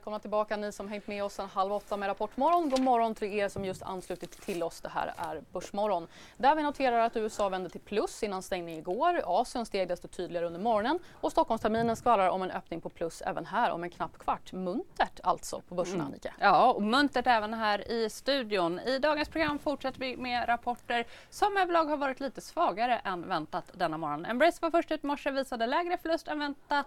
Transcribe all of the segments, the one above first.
Välkomna tillbaka ni som hängt med oss sedan halv åtta med Rapportmorgon. God morgon till er som just anslutit till oss. Det här är Börsmorgon. Där vi noterar att USA vände till plus innan stängning igår. Asien steg desto tydligare under morgonen och Stockholmsterminen skvallrar om en öppning på plus även här om en knapp kvart. Muntert alltså på börserna, mm. Annika. Ja, och muntert även här i studion. I dagens program fortsätter vi med rapporter som överlag har varit lite svagare än väntat denna morgon. Embrace var först ut i morse, visade lägre förlust än väntat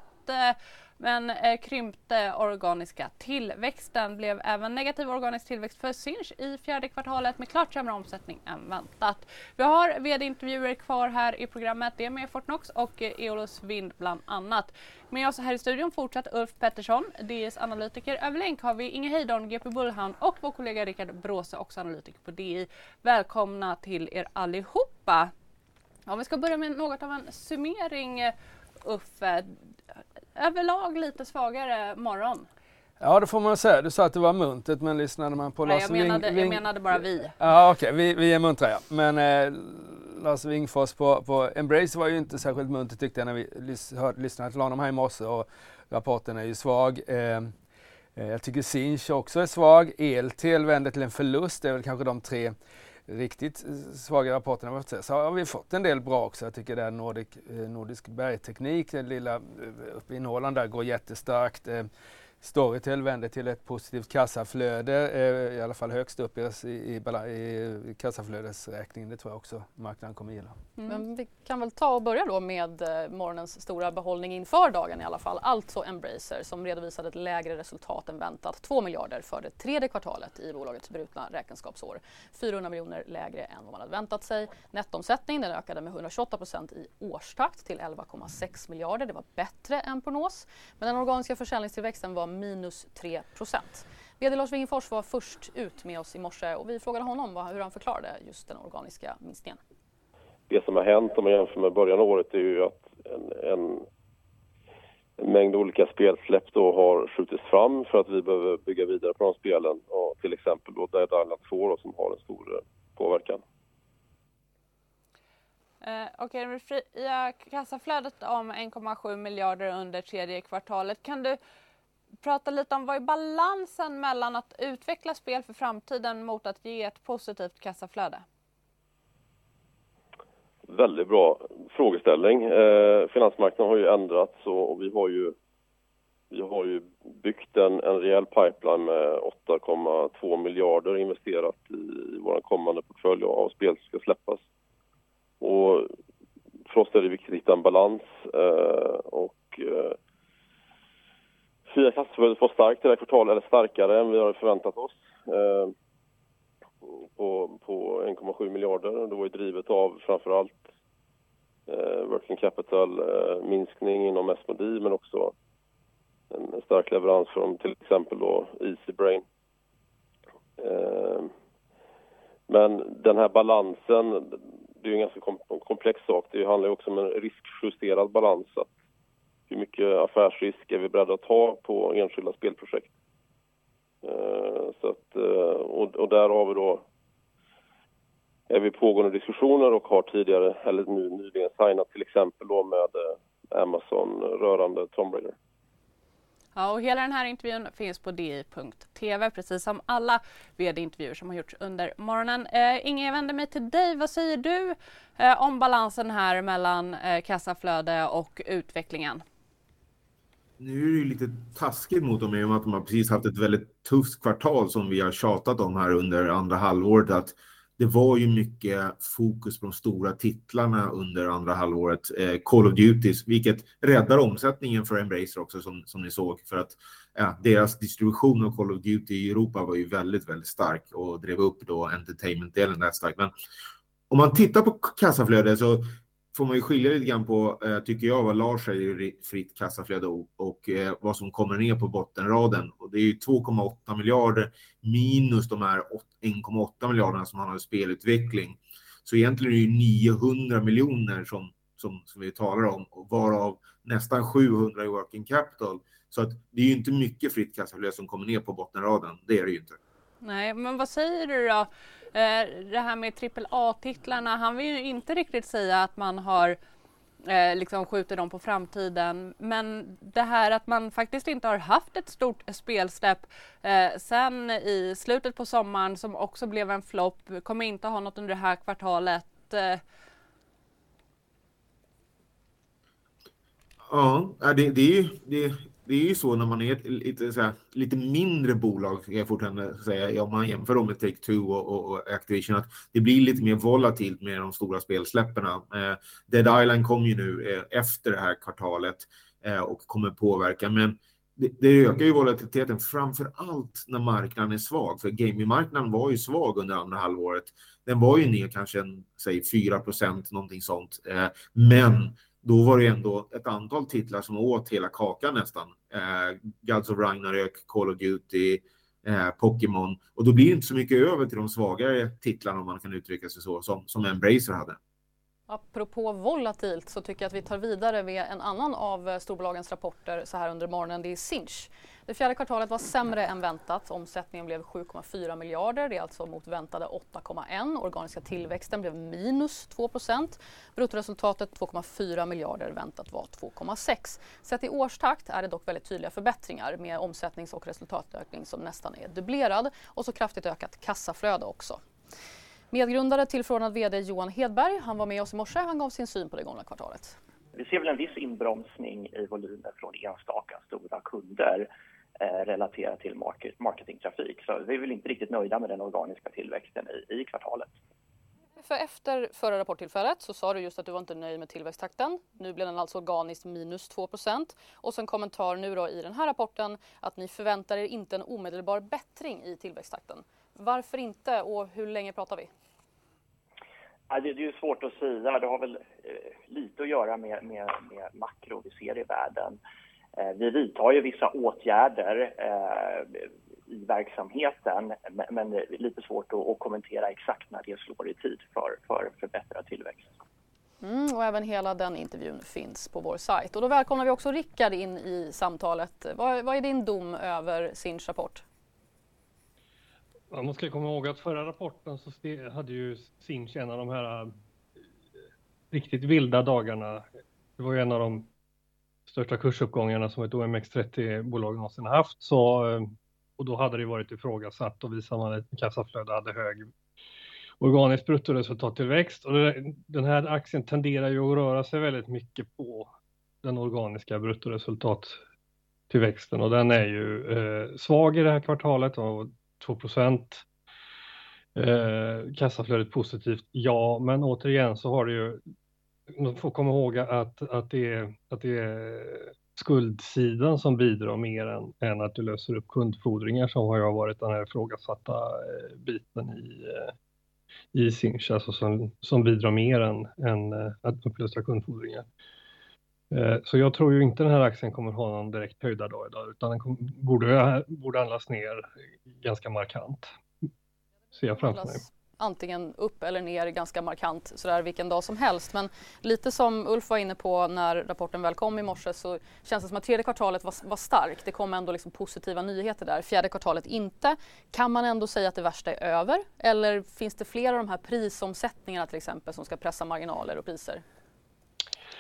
men eh, krympte organiska tillväxten. Blev även negativ organisk tillväxt för Sinch i fjärde kvartalet med klart sämre omsättning än väntat. Vi har vd-intervjuer kvar här i programmet. Det är med Fortnox och eh, Eolus Vind bland annat. Med oss här i studion fortsatt Ulf Pettersson, DIs analytiker. Över länk har vi Inge Heidon, GP Bullhound och vår kollega Rickard Bråse, också analytiker på DI. Välkomna till er allihopa. Om vi ska börja med något av en summering eh, Uffe överlag lite svagare morgon. Ja det får man säga. Du sa att det var muntet men lyssnade man på Nej, Lars jag menade, Wing, jag menade bara vi. Ja okej, okay. vi, vi är muntra ja. Men eh, Lars Wingfors på, på Embrace var ju inte särskilt munter tyckte jag när vi lys, hör, lyssnade till honom här i morse och rapporten är ju svag. Eh, eh jag tycker Sinch också är svag. Eltel vänder till en förlust. Det är väl kanske de tre riktigt eh, svaga rapporterna så har vi fått en del bra också. Jag tycker det är Nordic, eh, Nordisk bergteknik, den lilla eh, uppe i Norrland där går jättestarkt. Storytel vänder till ett positivt kassaflöde, eh, i alla fall högst upp i, i, i kassaflödesräkningen. Det tror jag också marknaden kommer gilla. Mm. Men vi kan väl ta och börja då med eh, morgonens stora behållning inför dagen i alla fall. Alltså Embracer som redovisade ett lägre resultat än väntat. 2 miljarder för det tredje kvartalet i bolagets brutna räkenskapsår. 400 miljoner lägre än vad man hade väntat sig. Nettomsättning den ökade med 128 procent i årstakt till 11,6 miljarder. Det var bättre än prognos. Men den organiska försäljningstillväxten var minus 3 procent. VD Lars Wingefors var först ut med oss i morse och vi frågade honom hur han förklarade just den organiska minskningen. Det som har hänt om man jämför med början av året är ju att en, en, en mängd olika spelsläpp då har skjutits fram för att vi behöver bygga vidare på de spelen och till exempel då Dead Island 2 då, som har en stor eh, påverkan. Eh, Okej, okay, fria kassaflödet om 1,7 miljarder under tredje kvartalet. Kan du prata lite om vad är balansen mellan att utveckla spel för framtiden mot att ge ett positivt kassaflöde? Väldigt bra frågeställning. Eh, finansmarknaden har ju ändrats och, och, vi har ju vi har ju byggt en, en rejäl pipeline med 8,2 miljarder investerat i, i vår kommande portfölj av spel som ska släppas. Och för oss är det viktigt att hitta en balans eh, och eh, Fria kassaflödet var starkt det här kvartalet, eller starkare än vi hade förväntat oss. Eh, på, på 1,7 miljarder. Det var ju drivet av framförallt eh, working capital-minskning eh, inom Esmodi men också en, stark leverans från till exempel då Easybrain. Eh, men den här balansen, det är ju en ganska komplex sak. Det handlar ju också om en riskjusterad balans. Att hur mycket affärsrisk är vi beredda att ta på enskilda spelprojekt? Eh, så att, eh, och, och där har vi då är vi pågående diskussioner och har tidigare, eller nu nyligen signat till exempel då med eh, Amazon rörande Tomb Raider. Ja, och hela den här intervjun finns på di.tv precis som alla vd-intervjuer som har gjorts under morgonen. Eh, Inge, jag vänder mig till dig. Vad säger du eh, om balansen här mellan eh, kassaflöde och utvecklingen? Nu är det ju lite taskigt mot dem i och med att de har precis haft ett väldigt tufft kvartal som vi har tjatat om här under andra halvåret. Att det var ju mycket fokus på de stora titlarna under andra halvåret, eh, Call of Duty, vilket räddar omsättningen för Embracer också som, som ni såg. För att ja, deras distribution av Call of Duty i Europa var ju väldigt, väldigt stark och drev upp då entertainment-delen där starkt. Men om man tittar på kassaflödet så får man ju skilja lite grann på, eh, tycker jag, vad Lars säger i fritt kassaflöde och, eh, vad som kommer ner på bottenraden. Och det är ju 2,8 miljarder minus de här 1,8 miljarderna som han har i spelutveckling. Så egentligen är det ju 900 miljoner som, som, som vi talar om, varav nästan 700 i working capital. Så att det är ju inte mycket fritt kassaflöde som kommer ner på bottenraden. Det är det ju inte. Nej, men vad säger du då? Eh, det här med AAA-titlarna, han vill ju inte riktigt säga att man har eh, liksom skjuter dem på framtiden. Men det här att man faktiskt inte har haft ett stort spelsläpp eh, sen i slutet på sommaren som också blev en flopp, kommer inte ha något under det här kvartalet. Eh. Ja, det, det, är, det, det är ju så när man är ett lite, så här, lite mindre bolag, ska jag fortfarande säga, om man jämför dem med Take-Two och, och, och, Activision, att det blir lite mer volatilt med de stora spelsläpperna. Eh, Dead Island kom ju nu eh, efter det här kvartalet eh, och kommer påverka, men det, det ökar ju volatiliteten framför allt när marknaden är svag, för gamingmarknaden var ju svag under andra halvåret. Den var ju ner kanske en, säg 4 procent, någonting sånt, eh, men då var det ändå ett antal titlar som åt hela kakan nästan. Eh, Gods of Ragnarök, Call of Duty, eh, Pokémon. Och då blir det inte så mycket över till de svagare titlarna om man kan uttrycka sig så, som, som Embracer hade. Apropå volatilt så tycker jag att vi tar vidare med en annan av eh, storbolagens rapporter så här under morgonen. Det är Sinch. Det fjärde kvartalet var sämre än väntat. Omsättningen blev 7,4 miljarder. Det är alltså mot väntade 8,1. Organiska tillväxten blev minus 2% Bruttoresultatet 2,4 miljarder. Väntat var 2,6. Sett i årstakt är det dock väldigt tydliga förbättringar med omsättnings och resultatökning som nästan är dubblerad och så kraftigt ökat kassaflöde också. Medgrundare tillförordnad VD Johan Hedberg, han var med oss i morse. Han gav sin syn på det gångna kvartalet. Vi ser väl en viss inbromsning i volymer från enstaka stora kunder eh, relaterat till market, marketingtrafik. Så vi är väl inte riktigt nöjda med den organiska tillväxten i, i kvartalet. För efter förra rapporttillfället så sa du just att du var inte nöjd med tillväxttakten. Nu blev den alltså organiskt minus 2% och sen kommentar nu då i den här rapporten att ni förväntar er inte en omedelbar bättring i tillväxttakten. Varför inte och hur länge pratar vi? Ja, det, är ju svårt att säga. Det har väl eh, lite att göra med, med, med makro vi ser i världen. Eh, vi vidtar ju vissa åtgärder eh, i verksamheten men, det är lite svårt att, att, kommentera exakt när det slår i tid för, för förbättrad tillväxt. Mm, och även hela den intervjun finns på vår sajt. Och då välkomnar vi också Rickard in i samtalet. Vad, vad är din dom över Sinch rapport? Man ska komma ihåg att förra rapporten så hade ju Sinch en av de här eh, riktigt vilda dagarna. Det var ju en av de största kursuppgångarna som ett OMX30-bolag någonsin haft. Så, eh, och då hade det varit ifrågasatt och visade man ett kassaflöde hade hög organisk bruttoresultattillväxt. Och den här aktien tenderar ju att röra sig väldigt mycket på den organiska bruttoresultattillväxten och den är ju eh, svag i det här kvartalet och 2 procent. Eh, kassaflödet positivt, ja, men återigen så har det ju, man får komma ihåg att, att, det, är, att det är skuldsidan som bidrar mer än, än att du löser upp kundfordringar som har varit den här ifrågasatta eh, biten i, eh, i Sinch, alltså som, som bidrar mer än, än eh, att upplösa kundfordringar. Eh, så jag tror ju inte den här aktien kommer ha någon direkt höjda dag idag, utan den kom, borde, borde handlas ner ganska markant. Ser jag framför mig. Antingen upp eller ner ganska markant sådär vilken dag som helst. Men lite som Ulf var inne på när rapporten väl kom i morse så känns det som att tredje kvartalet var, var starkt. Det kom ändå liksom positiva nyheter där. Fjärde kvartalet inte. Kan man ändå säga att det värsta är över? Eller finns det fler av de här prisomsättningarna till exempel som ska pressa marginaler och priser?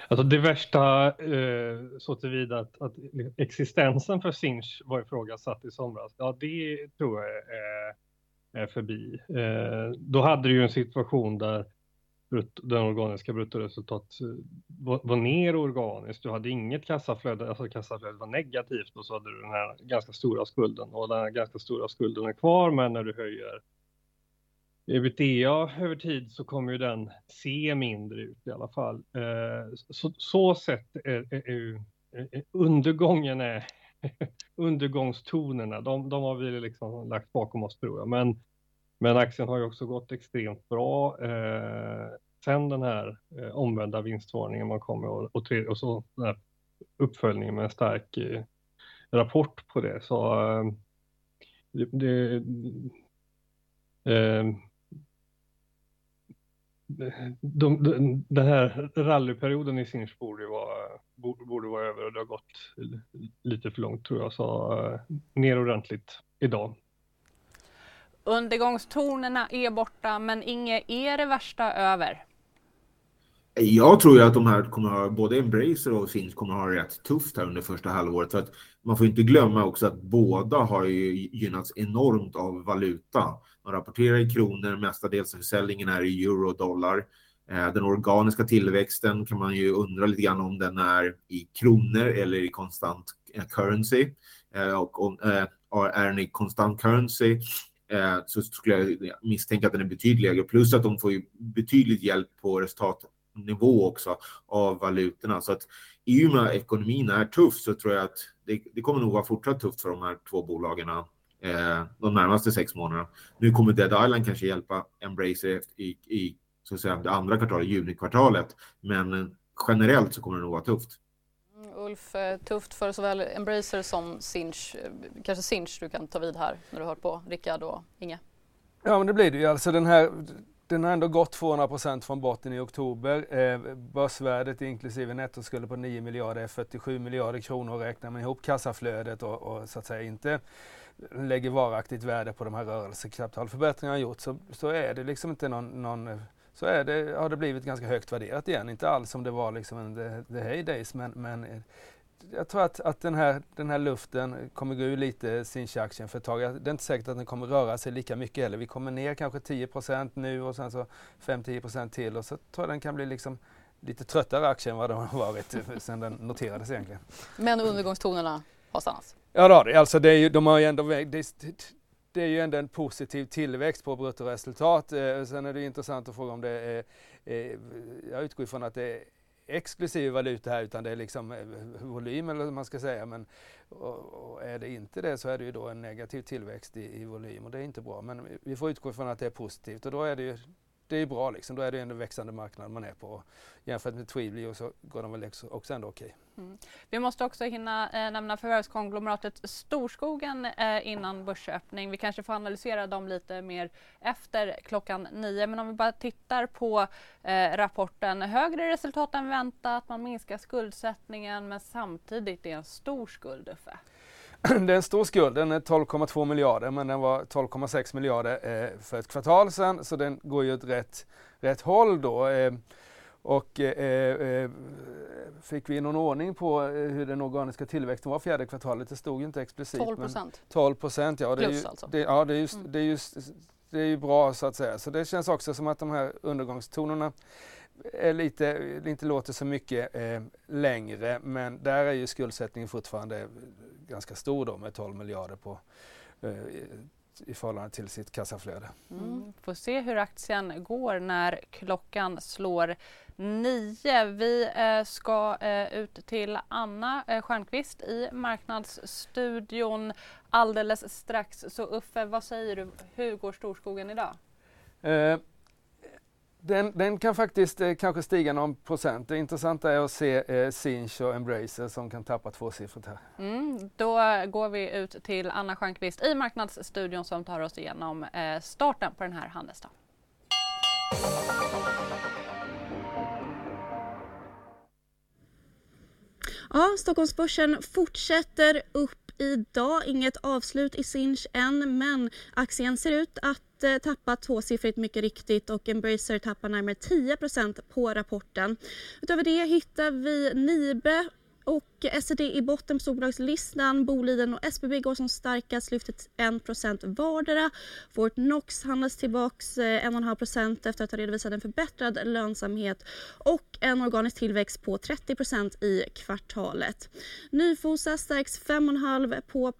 Alltså det värsta eh, så tillvida att, att existensen för Sinch var ifrågasatt i somras. Ja, det tror jag är, är förbi. Eh, då hade du ju en situation där den organiska bruttoresultatet eh, var, var ner organiskt. Du hade inget kassaflöde, alltså kassaflödet var negativt och så hade du den här ganska stora skulden och den här ganska stora skulden är kvar men när du höjer ebitda över tid så kommer ju den se mindre ut i alla fall. Eh, så, så sett är, är, är, är undergången är undergångstonerna, de, de har vi liksom lagt bakom oss tror jag. Men, men aktien har ju också gått extremt bra. Eh, sen den här eh, omvända vinstvarningen man kommer och, och, tre, och så den här uppföljningen med en stark eh, rapport på det. Så eh, det, det eh, de, de, den här rallyperioden i Sinch borde vara, borde, borde vara över och det har gått lite för långt tror jag. Så uh, ner ordentligt idag. Undergångstonerna är borta men inget är det värsta över? Jag tror ju att de här kommer ha, både Embracer och Sinch kommer ha rätt tufft här under första halvåret. För att man får inte glömma också att båda har ju gynnats enormt av valuta. Man rapporterar i kronor, mestadels försäljningen är i euro och dollar. Eh, den organiska tillväxten kan man ju undra lite grann om den är i kronor eller i konstant eh, currency. Eh, och och är den i konstant currency så skulle jag misstänka att den är betydligt lägre. Plus att de får ju betydligt hjälp på resultatnivå också av valutorna. Så att i och med att ekonomin är tuff så tror jag att det, det kommer nog vara fortsatt tufft för de här två bolagen eh, de närmaste sex månaderna. Nu kommer Dead Island kanske hjälpa Embracer i, i så att säga, det andra kvartalet, junikvartalet, men generellt så kommer det nog vara tufft. Mm, Ulf, eh, tufft för såväl Embracer som Sinch. Kanske Sinch du kan ta vid här när du hört på Rickard och Inge. Ja men det blir det ju. Alltså den här den har ändå gått 200 procent från botten i oktober. Eh, börsvärdet inklusive nettoskulder på 9 miljarder är 47 miljarder kronor. Räknar man ihop kassaflödet och, och så att säga inte lägger varaktigt värde på de här rörelsekapitalförbättringarna gjort så, så är det liksom inte någon, någon så är det, har det blivit ganska högt värderat igen. Inte alls som det var liksom under the heydays men, men eh, jag tror att, att den, här, den här luften kommer gå ur lite Sinch-aktien för ett tag. Det är inte säkert att den kommer röra sig lika mycket heller. Vi kommer ner kanske 10% nu och sen så 5-10% till och så tror jag den kan bli liksom lite tröttare aktie än vad den har varit sedan den noterades egentligen. Men undergångstonerna har stannat? Ja det. Alltså det är ju, de har ju ändå, det, det är ju ändå en positiv tillväxt på bruttoresultat. Eh, sen är det intressant att fråga om det är, eh, jag utgår ifrån att det är exklusiv valuta här utan det är liksom eh, volym eller vad man ska säga. Men och, och är det inte det så är det ju då en negativ tillväxt i, i volym och det är inte bra. Men vi får utgå ifrån att det är positivt och då är det ju det är bra liksom. Då är det en växande marknad man är på. Jämfört med Tweedly så går de väl också ändå okej. Okay. Mm. Vi måste också hinna eh, nämna förvärvskonglomeratet Storskogen eh, innan börsöppning. Vi kanske får analysera dem lite mer efter klockan nio. Men om vi bara tittar på eh, rapporten. Högre resultat än väntat, man minskar skuldsättningen men samtidigt är det en stor skuld Uffe. det är en stor skuld, den är 12,2 miljarder men den var 12,6 miljarder eh, för ett kvartal sedan så den går ju åt rätt, rätt håll då. Eh, och eh, eh fick vi någon ordning på eh, hur den organiska tillväxten var fjärde kvartalet? Det stod ju inte explicit. 12 procent. 12 procent, ja. Det är ju, alltså? Det, ja, det är, just, mm. det, är just, det är ju bra så att säga. Så det känns också som att de här undergångstonerna är lite, inte låter så mycket eh, längre men där är ju skuldsättningen fortfarande ganska stor då med 12 miljarder på eh, i förhållande till sitt kassaflöde. Mm. Får se hur aktien går när klockan slår nio. Vi eh, ska eh, ut till Anna eh, Stjernqvist i Marknadsstudion alldeles strax. Så Uffe, vad säger du? Hur går Storskogen idag? Eh, den, den, kan faktiskt eh, kanske stiga någon procent. Det intressanta är att se eh, Sinch och Embracer som kan tappa tvåsiffrigt här. Mm, då går vi ut till Anna Stjernqvist i Marknadsstudion som tar oss igenom eh, starten på den här handelsdagen. Ja, Stockholmsbörsen fortsätter upp idag. Inget avslut i Sinch än, men aktien ser ut att eh, tappa tvåsiffrigt mycket riktigt och Embracer tappar närmare 10% på rapporten. Utöver det hittar vi Nibe och SED i botten på storbolagslistan. Boliden och SBB går som starkast, lyftet 1% vardera. Fortnox handlas tillbaks eh, 1,5 efter att ha redovisat en förbättrad lönsamhet och en organisk tillväxt på 30% i kvartalet. Nyfosa stärks 5,5 på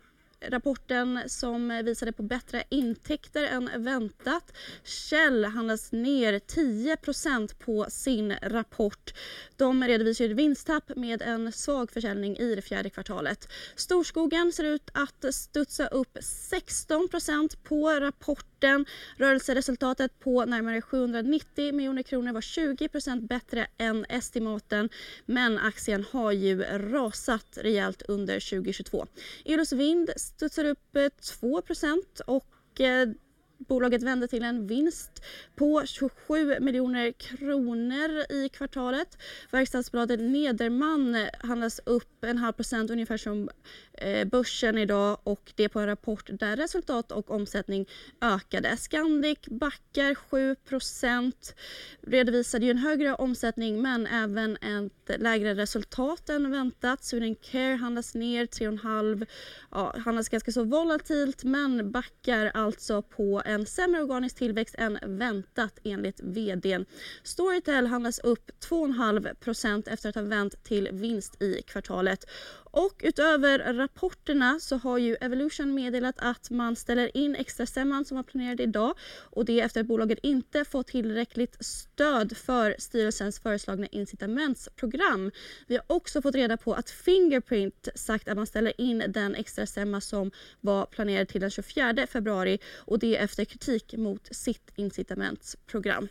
rapporten som visade på bättre intäkter än väntat. Shell handlas ner 10% på sin rapport. De redovisar ett vinsttapp med en svag försäljning i det fjärde kvartalet. Storskogen ser ut att studsa upp 16% på rapporten. Rörelseresultatet på närmare 790 miljoner kronor var 20% bättre än estimaten men aktien har ju rasat rejält under 2022. Eros Vind studsar upp eh, 2% och eh, Bolaget vände till en vinst på 27 miljoner kronor i kvartalet. Verkstadsbolaget Nederman handlas upp en halv procent ungefär som eh, börsen idag och det på en rapport där resultat och omsättning ökade. Scandic backar 7% redovisade ju en högre omsättning men även ett lägre resultat än väntat. Swedencare handlas ner 3,5 ja, handlas ganska så volatilt men backar alltså på en sämre organisk tillväxt än väntat enligt vdn. Storytel handlas upp 2,5% efter att ha vänt till vinst i kvartalet. Och utöver rapporterna så har ju Evolution meddelat att man ställer in extrastämman som var planerad idag och det efter att bolaget inte fått tillräckligt stöd för styrelsens föreslagna incitamentsprogram. Vi har också fått reda på att Fingerprint sagt att man ställer in den extrastämma som var planerad till den 24 februari och det efter kritik mot sitt incitamentsprogram.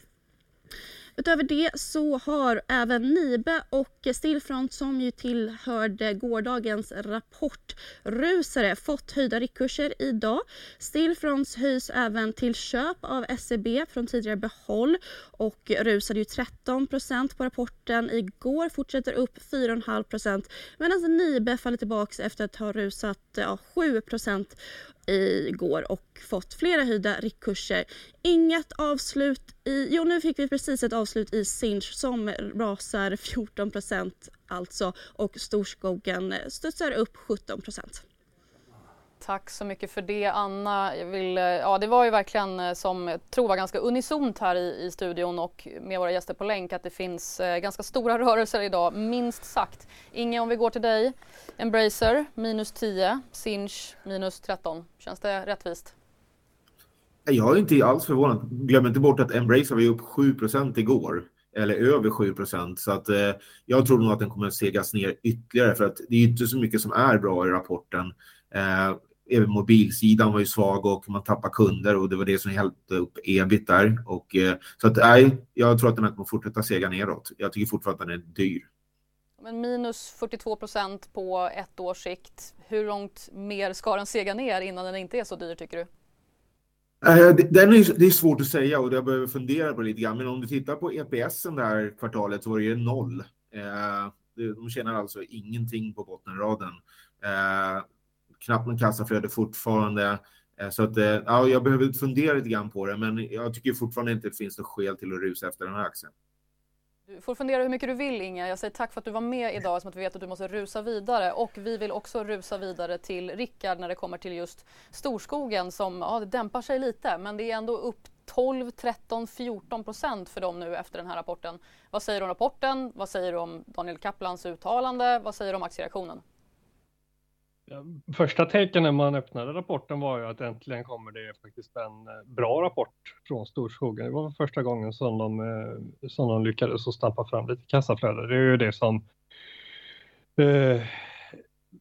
Utöver det så har även Nibe och Stillfront som ju tillhörde gårdagens rapportrusare fått höjda riktkurser idag. Stillfronts höjs även till köp av SEB från tidigare behåll och rusade ju 13% på rapporten igår, fortsätter upp 4,5% medan Nibe faller tillbaka efter att ha rusat ja, 7% igår och fått flera höjda riktkurser. Inget avslut i... Jo, nu fick vi precis ett avslut i Sinch som rasar 14% alltså och Storskogen studsar upp 17% Tack så mycket för det Anna. Jag vill, eh, ja, det var ju verkligen eh, som jag tror var ganska unisont här i, i studion och med våra gäster på länk att det finns eh, ganska stora rörelser idag, minst sagt. Inge, om vi går till dig. Embracer minus 10, Sinch minus 13. Känns det rättvist? Jag är inte alls förvånad. Glöm inte bort att Embracer var upp 7% igår eller över 7 så att eh, jag tror nog att den kommer att segas ner ytterligare för att det är inte så mycket som är bra i rapporten. Eh, även mobilsidan var ju svag och man tappar kunder och det var det som hjälpte upp ebit där. Och, eh, så att nej, jag tror att den här kommer fortsätta sega neråt. Jag tycker fortfarande att den är dyr. Men minus 42 procent på ett års sikt. Hur långt mer ska den sega ner innan den inte är så dyr tycker du? Eh, den är, det är svårt att säga och jag behöver fundera på lite grann. Men om du tittar på EPS det här kvartalet så var det ju noll. Eh, de tjänar alltså ingenting på bottenraden eh, knappt någon kassaflöde fortfarande. Eh, så att, eh, ja, jag behöver fundera lite grann på det, men jag tycker fortfarande inte det finns något skäl till att rusa efter den här aktien. Du får fundera hur mycket du vill Inga. Jag säger tack för att du var med idag som att vi vet att du måste rusa vidare och vi vill också rusa vidare till Rickard när det kommer till just Storskogen som ja, det dämpar sig lite men det är ändå upp 12, 13, 14 procent för dem nu efter den här rapporten. Vad säger du om rapporten? Vad säger du om Daniel Kaplans uttalande? Vad säger du om aktiereaktionen? Första tecken när man öppnade rapporten var ju att äntligen kommer det faktiskt en eh, bra rapport från Storskogen. Det var första gången som de, eh, som de lyckades stampa fram lite kassaflöde. Det är ju det som eh,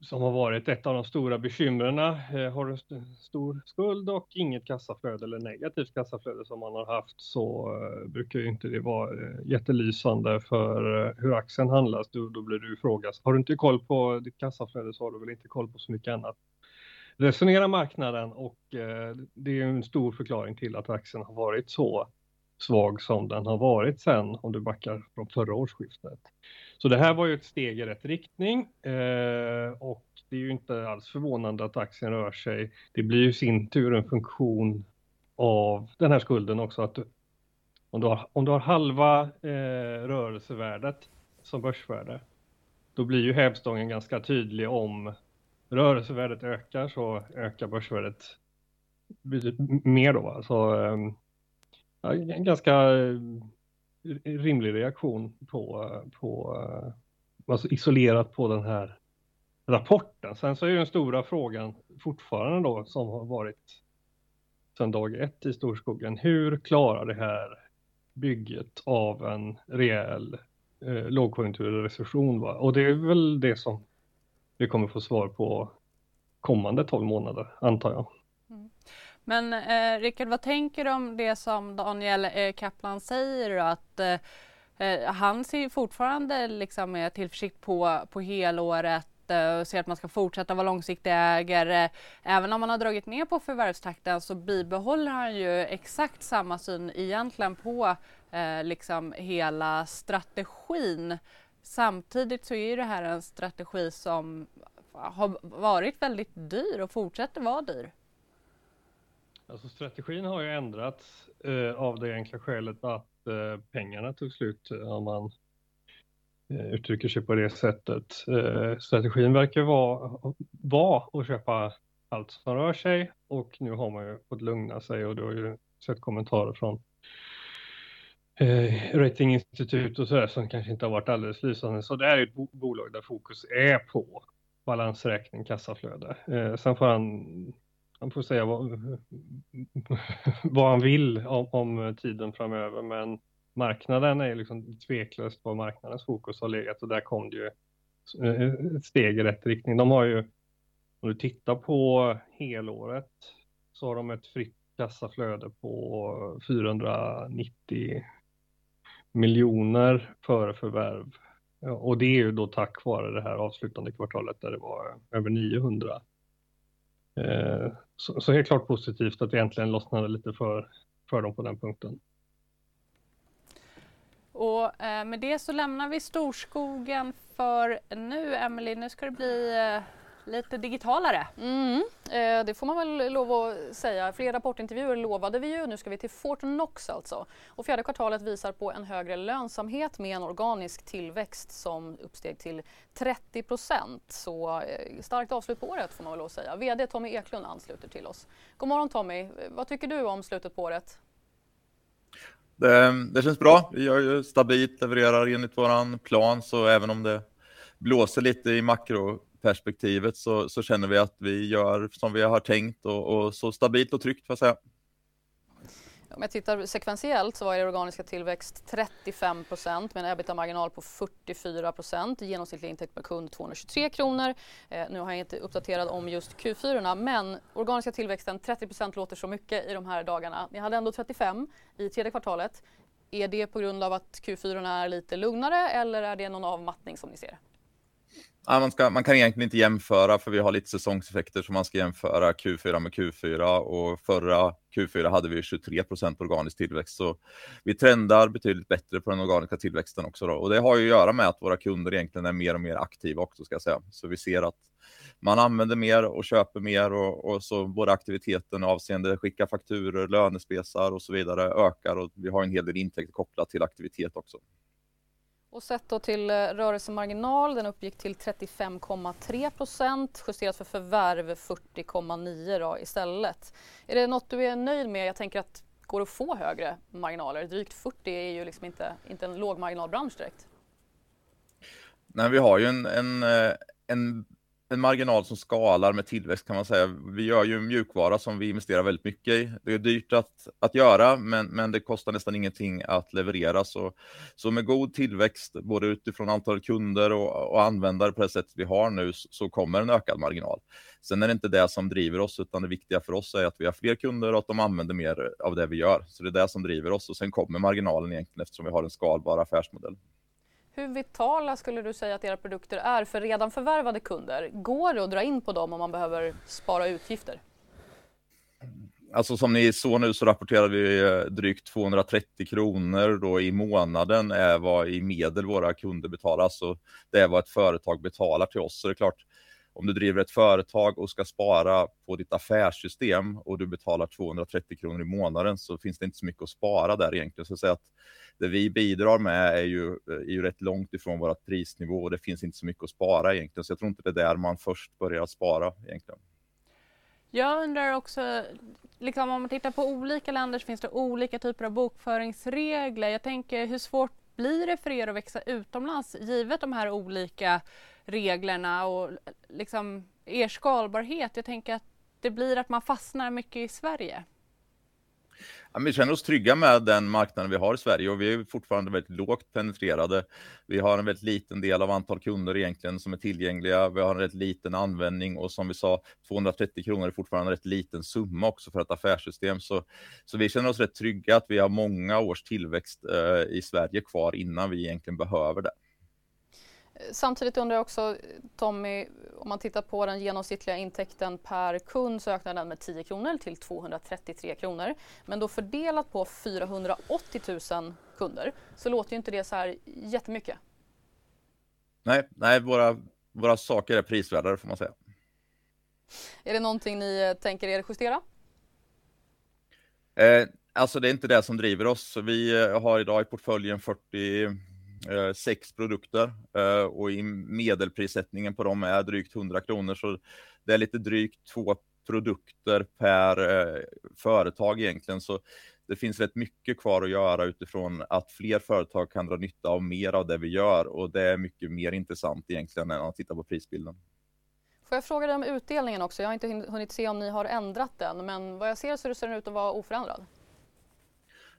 som har varit ett av de stora bekymren. Eh, har du stor skuld och inget kassaflöde eller negativt kassaflöde som man har haft så eh, brukar ju inte det vara eh, jättelysande för hur aktien handlas. Då, då blir du frågas. Har du inte koll på ditt kassaflöde så har du väl inte koll på så mycket annat. Resonera marknaden och det är en stor förklaring till att aktien har varit så svag som den har varit sen om du backar från förra årsskiftet. Så det här var ju ett steg i rätt riktning eh, och det är ju inte alls förvånande att aktien rör sig. Det blir ju i sin tur en funktion av den här skulden också. att Om du har, om du har halva eh, rörelsevärdet som börsvärde, då blir ju hävstången ganska tydlig om rörelsevärdet ökar så ökar börsvärdet mer då. Va? Så, eh, ja, ganska eh, rimlig reaktion på, eh, på eh, alltså isolerat på den här rapporten. Sen så är ju den stora frågan fortfarande då som har varit sedan dag ett i Storskogen. Hur klarar det här bygget av en rejäl eh, lågkonjunktur eller recession? Va? Och det är väl det som vi kommer få svar på kommande 12 månader, antar jag. Mm. Men eh, Rickard, vad tänker du om det som Daniel eh, Kaplan säger att eh, eh, han ser fortfarande liksom med tillförsikt på, på helåret eh, och ser att man ska fortsätta vara långsiktig ägare. Även om man har dragit ner på förvärvstakten så bibehåller han ju exakt samma syn egentligen på eh, liksom hela strategin. Samtidigt så är det här en strategi som har varit väldigt dyr och fortsätter vara dyr. Alltså strategin har ju ändrats eh, av det enkla skälet att eh, pengarna tog slut eh, om man eh, uttrycker sig på det sättet. Eh, strategin verkar vara, var att köpa allt som rör sig och nu har man ju fått lugna sig och du har ju sett kommentarer från eh, ratinginstitut och sådär som kanske inte har varit alldeles lysande. Så det är ett bo bolag där fokus är på balansräkning, kassaflöde. Eh, sen får han, han får säga vad, vad han vill om, om, tiden framöver, men marknaden är liksom tveklöst vad marknadens fokus har legat och där kom det ju ett steg i rätt riktning. De har ju, om du tittar på helåret, så har de ett fritt kassaflöde på 490 miljoner före förvärv och det är ju då tack vare det här avslutande kvartalet där det var över 900. Eh, så, så helt klart positivt att det äntligen lossnade lite för, för dem på den punkten. Och eh, med det så lämnar vi storskogen för nu. Emelie, nu ska det bli eh, lite digitalare. Mm, eh, det får man väl lov att säga. Fler rapportintervjuer lovade vi ju. Nu ska vi till Fortnox alltså. Och fjärde kvartalet visar på en högre lönsamhet med en organisk tillväxt som uppsteg till 30 procent. Så eh, starkt avslut på året får man väl lov att säga. VD Tommy Eklund ansluter till oss. God morgon Tommy. Vad tycker du om slutet på året? Det, det känns bra. Vi gör ju stabilt, levererar enligt våran plan, så även om det blåser lite i makro perspektivet så, så känner vi att vi gör som vi har tänkt och, och så stabilt och tryggt får jag säga. Om jag tittar sekventiellt så var er organiska tillväxt 35 procent med en ebitda-marginal på 44 procent. Genomsnittlig intäkt per kund 223 kronor. Eh, nu har jag inte uppdaterat om just Q4 men organiska tillväxten 30 procent låter så mycket i de här dagarna. Ni hade ändå 35 i tredje kvartalet. Är det på grund av att Q4 är lite lugnare eller är det någon avmattning som ni ser? Man, ska, man kan egentligen inte jämföra för vi har lite säsongseffekter så man ska jämföra Q4 med Q4 och förra Q4 hade vi 23 procent organisk tillväxt. Så vi trendar betydligt bättre på den organiska tillväxten också. Då. Och det har ju att göra med att våra kunder egentligen är mer och mer aktiva också ska jag säga. Så vi ser att man använder mer och köper mer och, och så både aktiviteten avseende skicka fakturer, lönespesar och så vidare ökar och vi har en hel del intäkter kopplat till aktivitet också. Och sett då till eh, rörelsemarginal, den uppgick till 35,3 procent, justerat för förvärv 40,9 istället. Är det något du är nöjd med? Jag tänker att går det att få högre marginaler? Drygt 40 är ju liksom inte, inte en lågmarginalbransch direkt. Nej, vi har ju en, en, eh, en en marginal som skalar med tillväxt kan man säga. Vi gör ju mjukvara som vi investerar väldigt mycket i. Det är dyrt att, att göra, men, men det kostar nästan ingenting att leverera. Så, så med god tillväxt, både utifrån antalet kunder och, och användare på det sätt vi har nu, så kommer en ökad marginal. Sen är det inte det som driver oss, utan det viktiga för oss är att vi har fler kunder och att de använder mer av det vi gör. Så det är det som driver oss och sen kommer marginalen egentligen eftersom vi har en skalbar affärsmodell. Hur vitala skulle du säga att era produkter är för redan förvärvade kunder? Går det att dra in på dem om man behöver spara utgifter? Alltså som ni såg nu så rapporterar vi eh, drygt 230 kronor då i månaden är vad i medel våra kunder betalar. Så det är vad ett företag betalar till oss. Så det är klart, om du driver ett företag och ska spara på ditt affärssystem och du betalar 230 kronor i månaden så finns det inte så mycket att spara där egentligen. Så att säga att det vi bidrar med är ju, eh, är ju rätt långt ifrån vårt prisnivå och det finns inte så mycket att spara egentligen. Så jag tror inte det är där man först börjar spara egentligen. Jag undrar också, liksom om man tittar på olika länder så finns det olika typer av bokföringsregler. Jag tänker hur svårt blir det för er att växa utomlands givet de här olika reglerna och liksom er skalbarhet? Jag tänker att det blir att man fastnar mycket i Sverige. Ja, vi känner oss trygga med den marknaden vi har i Sverige och vi är fortfarande väldigt lågt penetrerade. Vi har en väldigt liten del av antal kunder egentligen som är tillgängliga. Vi har en rätt liten användning och som vi sa, 230 kronor är fortfarande en rätt liten summa också för ett affärssystem. Så, så vi känner oss rätt trygga att vi har många års tillväxt eh, i Sverige kvar innan vi egentligen behöver det. Samtidigt undrar jag också Tommy, om man tittar på den genomsnittliga intäkten per kund så ökar den med 10 kronor till 233 kronor. Men då fördelat på 480 000 kunder så låter ju inte det så här jättemycket. Nej, nej våra, våra saker är prisvärdare får man säga. Är det någonting ni tänker er justera? Eh, alltså det är inte det som driver oss. Vi har idag i portföljen 40 Eh, sex produkter eh, och i medelprissättningen på dem är drygt 100 kronor. Så det är lite drygt två produkter per eh, företag egentligen. Så det finns rätt mycket kvar att göra utifrån att fler företag kan dra nytta av mer av det vi gör och det är mycket mer intressant egentligen än att titta på prisbilden. Får jag fråga dig om utdelningen också? Jag har inte hunnit se om ni har ändrat den, men vad jag ser så ser den ut att vara oförändrad.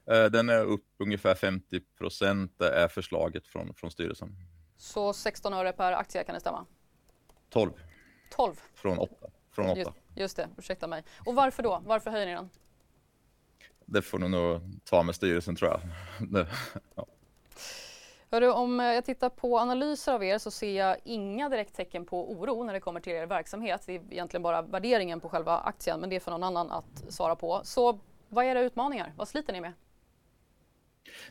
Eh, den är upp ungefär 50 procent är förslaget från, från styrelsen. Så 16 öre per aktie, kan det stämma? 12. 12? Från 8. Från 8. Just, just det, ursäkta mig. Och varför då? Varför höjer ni den? Det får du nog ta med styrelsen tror jag. ja. Hörru, om jag tittar på analyser av er så ser jag inga direkt tecken på oro när det kommer till er verksamhet. Det är egentligen bara värderingen på själva aktien, men det är för någon annan att svara på. Så vad är era utmaningar? Vad sliter ni med?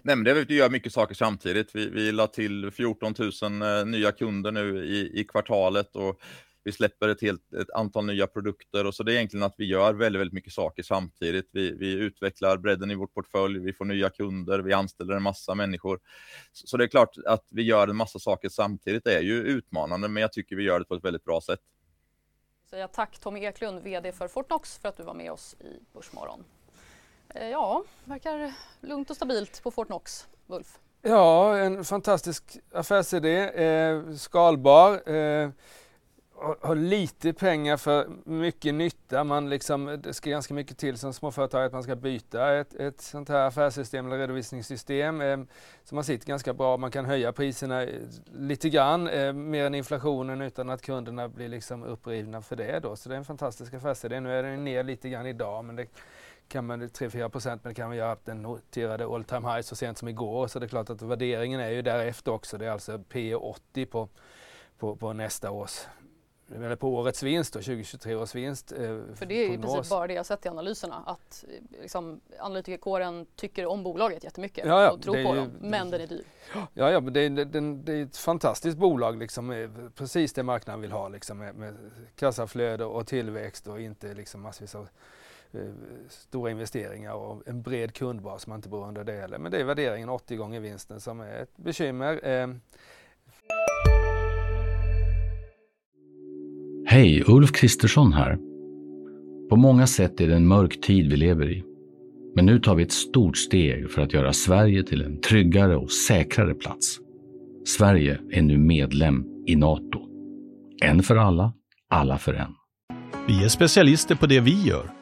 Nej, men det vi gör mycket saker samtidigt. Vi, vi la till 14 000 eh, nya kunder nu i, i kvartalet och vi släpper ett helt ett antal nya produkter och så det är egentligen att vi gör väldigt, väldigt mycket saker samtidigt. Vi, vi utvecklar bredden i vår portfölj, vi får nya kunder, vi anställer en massa människor. Så, så det är klart att vi gör en massa saker samtidigt. Det är ju utmanande, men jag tycker vi gör det på ett väldigt bra sätt. Säga tack Tommy Eklund, VD för Fortnox, för att du var med oss i Börsmorgon. Eh, ja, verkar lugnt och stabilt på Fortnox, Wolf. Ja, en fantastisk affärsidé, eh, skalbar, eh, har lite pengar för mycket nytta. Man liksom, det ska ganska mycket till som småföretag att man ska byta ett, ett sånt här affärssystem eller redovisningssystem. Eh, så man sitter ganska bra, man kan höja priserna eh, lite grann, eh, mer än inflationen utan att kunderna blir liksom upprivna för det då. Så det är en fantastisk affärsidé. Nu är den ner lite grann idag men det kan man 3-4 procent, men det kan man göra den noterade all time high så sent som igår. Så det är klart att värderingen är ju därefter också. Det är alltså P 80 på, på, på nästa års eller på årets vinst då, 2023 års vinst. Eh, För det är ju precis bara det jag sett i analyserna att liksom, analytikerkåren tycker om bolaget jättemycket ja, ja, och tror på ju, dem, men den är dyr. Ja, ja men det, det, det, är ett fantastiskt bolag, liksom, precis det marknaden vill ha liksom, med, med kassaflöde och tillväxt och inte liksom massvis av Eh, stora investeringar och en bred kundbas som man inte bor under det heller. Men det är värderingen 80 gånger vinsten som är ett bekymmer. Eh, Hej, Ulf Kristersson här. På många sätt är det en mörk tid vi lever i. Men nu tar vi ett stort steg för att göra Sverige till en tryggare och säkrare plats. Sverige är nu medlem i Nato. En för alla, alla för en. Vi är specialister på det vi gör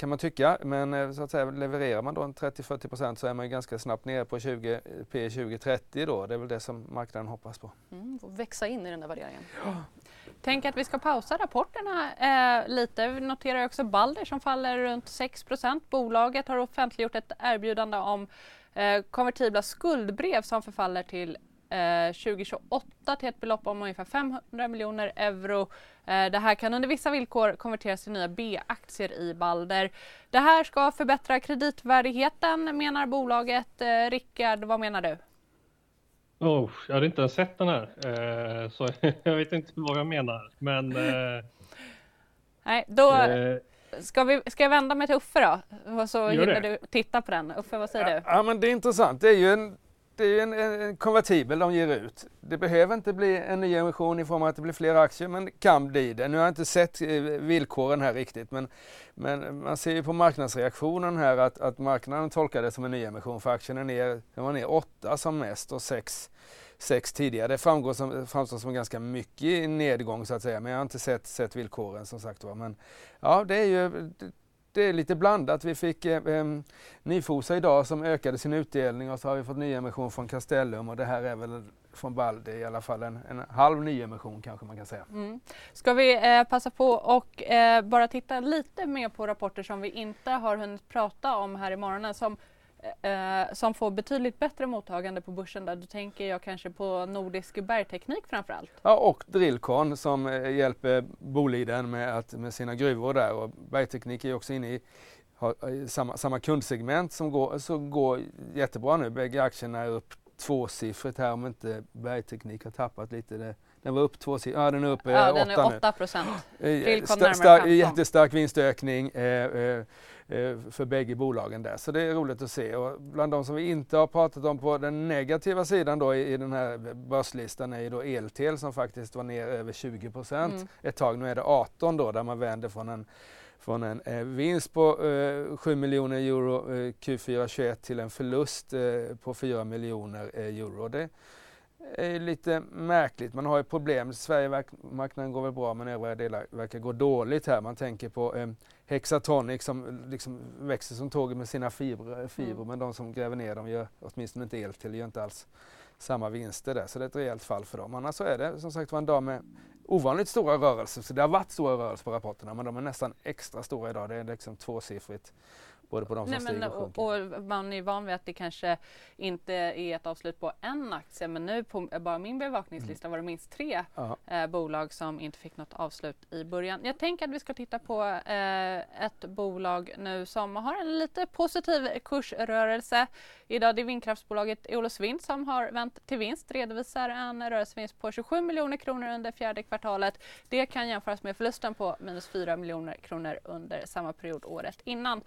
Kan man tycka, men eh, så att säga, levererar man då en 30-40% så är man ganska snabbt nere på 20, P 2030 då. Det är väl det som marknaden hoppas på. Mm, får växa in i den där värderingen. Ja. Tänk att vi ska pausa rapporterna eh, lite. Vi noterar också Balder som faller runt 6% Bolaget har offentliggjort ett erbjudande om eh, konvertibla skuldbrev som förfaller till 2028 eh, till ett belopp om ungefär 500 miljoner euro. Eh, det här kan under vissa villkor konverteras till nya B-aktier i Balder. Det här ska förbättra kreditvärdigheten menar bolaget. Eh, Rickard, vad menar du? Oh, jag hade inte ens sett den här, så jag vet inte vad jag menar. Men Nej, då, Ska, vi, ska jag vända mig till Uffe då? Så Gör hinner det. du titta på den. Uffe, vad säger du? Ja, men det är intressant. Det är ju en, det är en, en konvertibel de ger ut. Det behöver inte bli en ny emission i form av att det blir fler aktier, men det kan bli det. Nu har jag inte sett eh, villkoren här riktigt, men, men man ser ju på marknadsreaktionen här att, att marknaden tolkar det som en nyemission för aktien är ner, den var ner 8 som mest och 6 sex tidigare. Det framgår som, framstår som ganska mycket nedgång så att säga, men jag har inte sett, sett villkoren som sagt var. Men ja, det är ju det, är lite blandat. Vi fick eh, eh, Nyfosa idag som ökade sin utdelning och så har vi fått nyemission från Castellum och det här är väl från Balder i alla fall en, en halv nyemission kanske man kan säga. Mm. Ska vi eh, passa på och eh, bara titta lite mer på rapporter som vi inte har hunnit prata om här i morgonen som Eh, eh, som får betydligt bättre mottagande på börsen där. Då tänker jag kanske på Nordisk bergteknik framför allt. Ja, och Drillcon som eh, hjälper Boliden med, att, med sina gruvor där och Bergteknik är också inne i har, samma, samma kundsegment som går, så går jättebra nu. Bägge aktierna är upp tvåsiffrigt här om inte Bergteknik har tappat lite. Det, den var upp tvåsiffrigt, ja den är upp Ja, eh, den är 8 8 procent. Sta, stark, jättestark vinstökning eh, eh, eh, för bägge bolagen där. Så det är roligt att se. Och bland de som vi inte har pratat om på den negativa sidan då i, i den här börslistan är ju då Eltel som faktiskt var ner över 20 procent Mm. ett tag. Nu är det 18 då där man vänder från en från en eh, vinst på eh, 7 miljoner euro eh, Q4 21 till en förlust eh, på 4 miljoner eh, euro. Det är lite märkligt. Man har ju problem. Sverigemarknaden går väl bra men övriga delar verkar gå dåligt här. Man tänker på eh, Hexatronic som liksom växer som tåget med sina fibrer, fibrer Mm. men de som gräver ner dem gör åtminstone inte el till, gör inte alls samma vinster där. Så det är ett rejält fall för dem. Annars så är det som sagt var en dag med ovanligt stora rörelser. Så det har varit stora rörelser på rapporterna men de är nästan extra stora idag. Det är liksom tvåsiffrigt både på de som Nej, stiger men, och sjunker. och, och man är van vid att det kanske inte är ett avslut på en aktie men nu på bara min bevakningslista var det minst tre eh, bolag som inte fick något avslut i början. Jag tänker att vi ska titta på eh, ett bolag nu som har en lite positiv kursrörelse. Idag det är vindkraftsbolaget Eolus Vind som har vänt till vinst, redovisar en rörelsevinst på 27 miljoner kronor under fjärde kvartalet. Det kan jämföras med förlusten på minus 4 miljoner kronor under samma period året innan.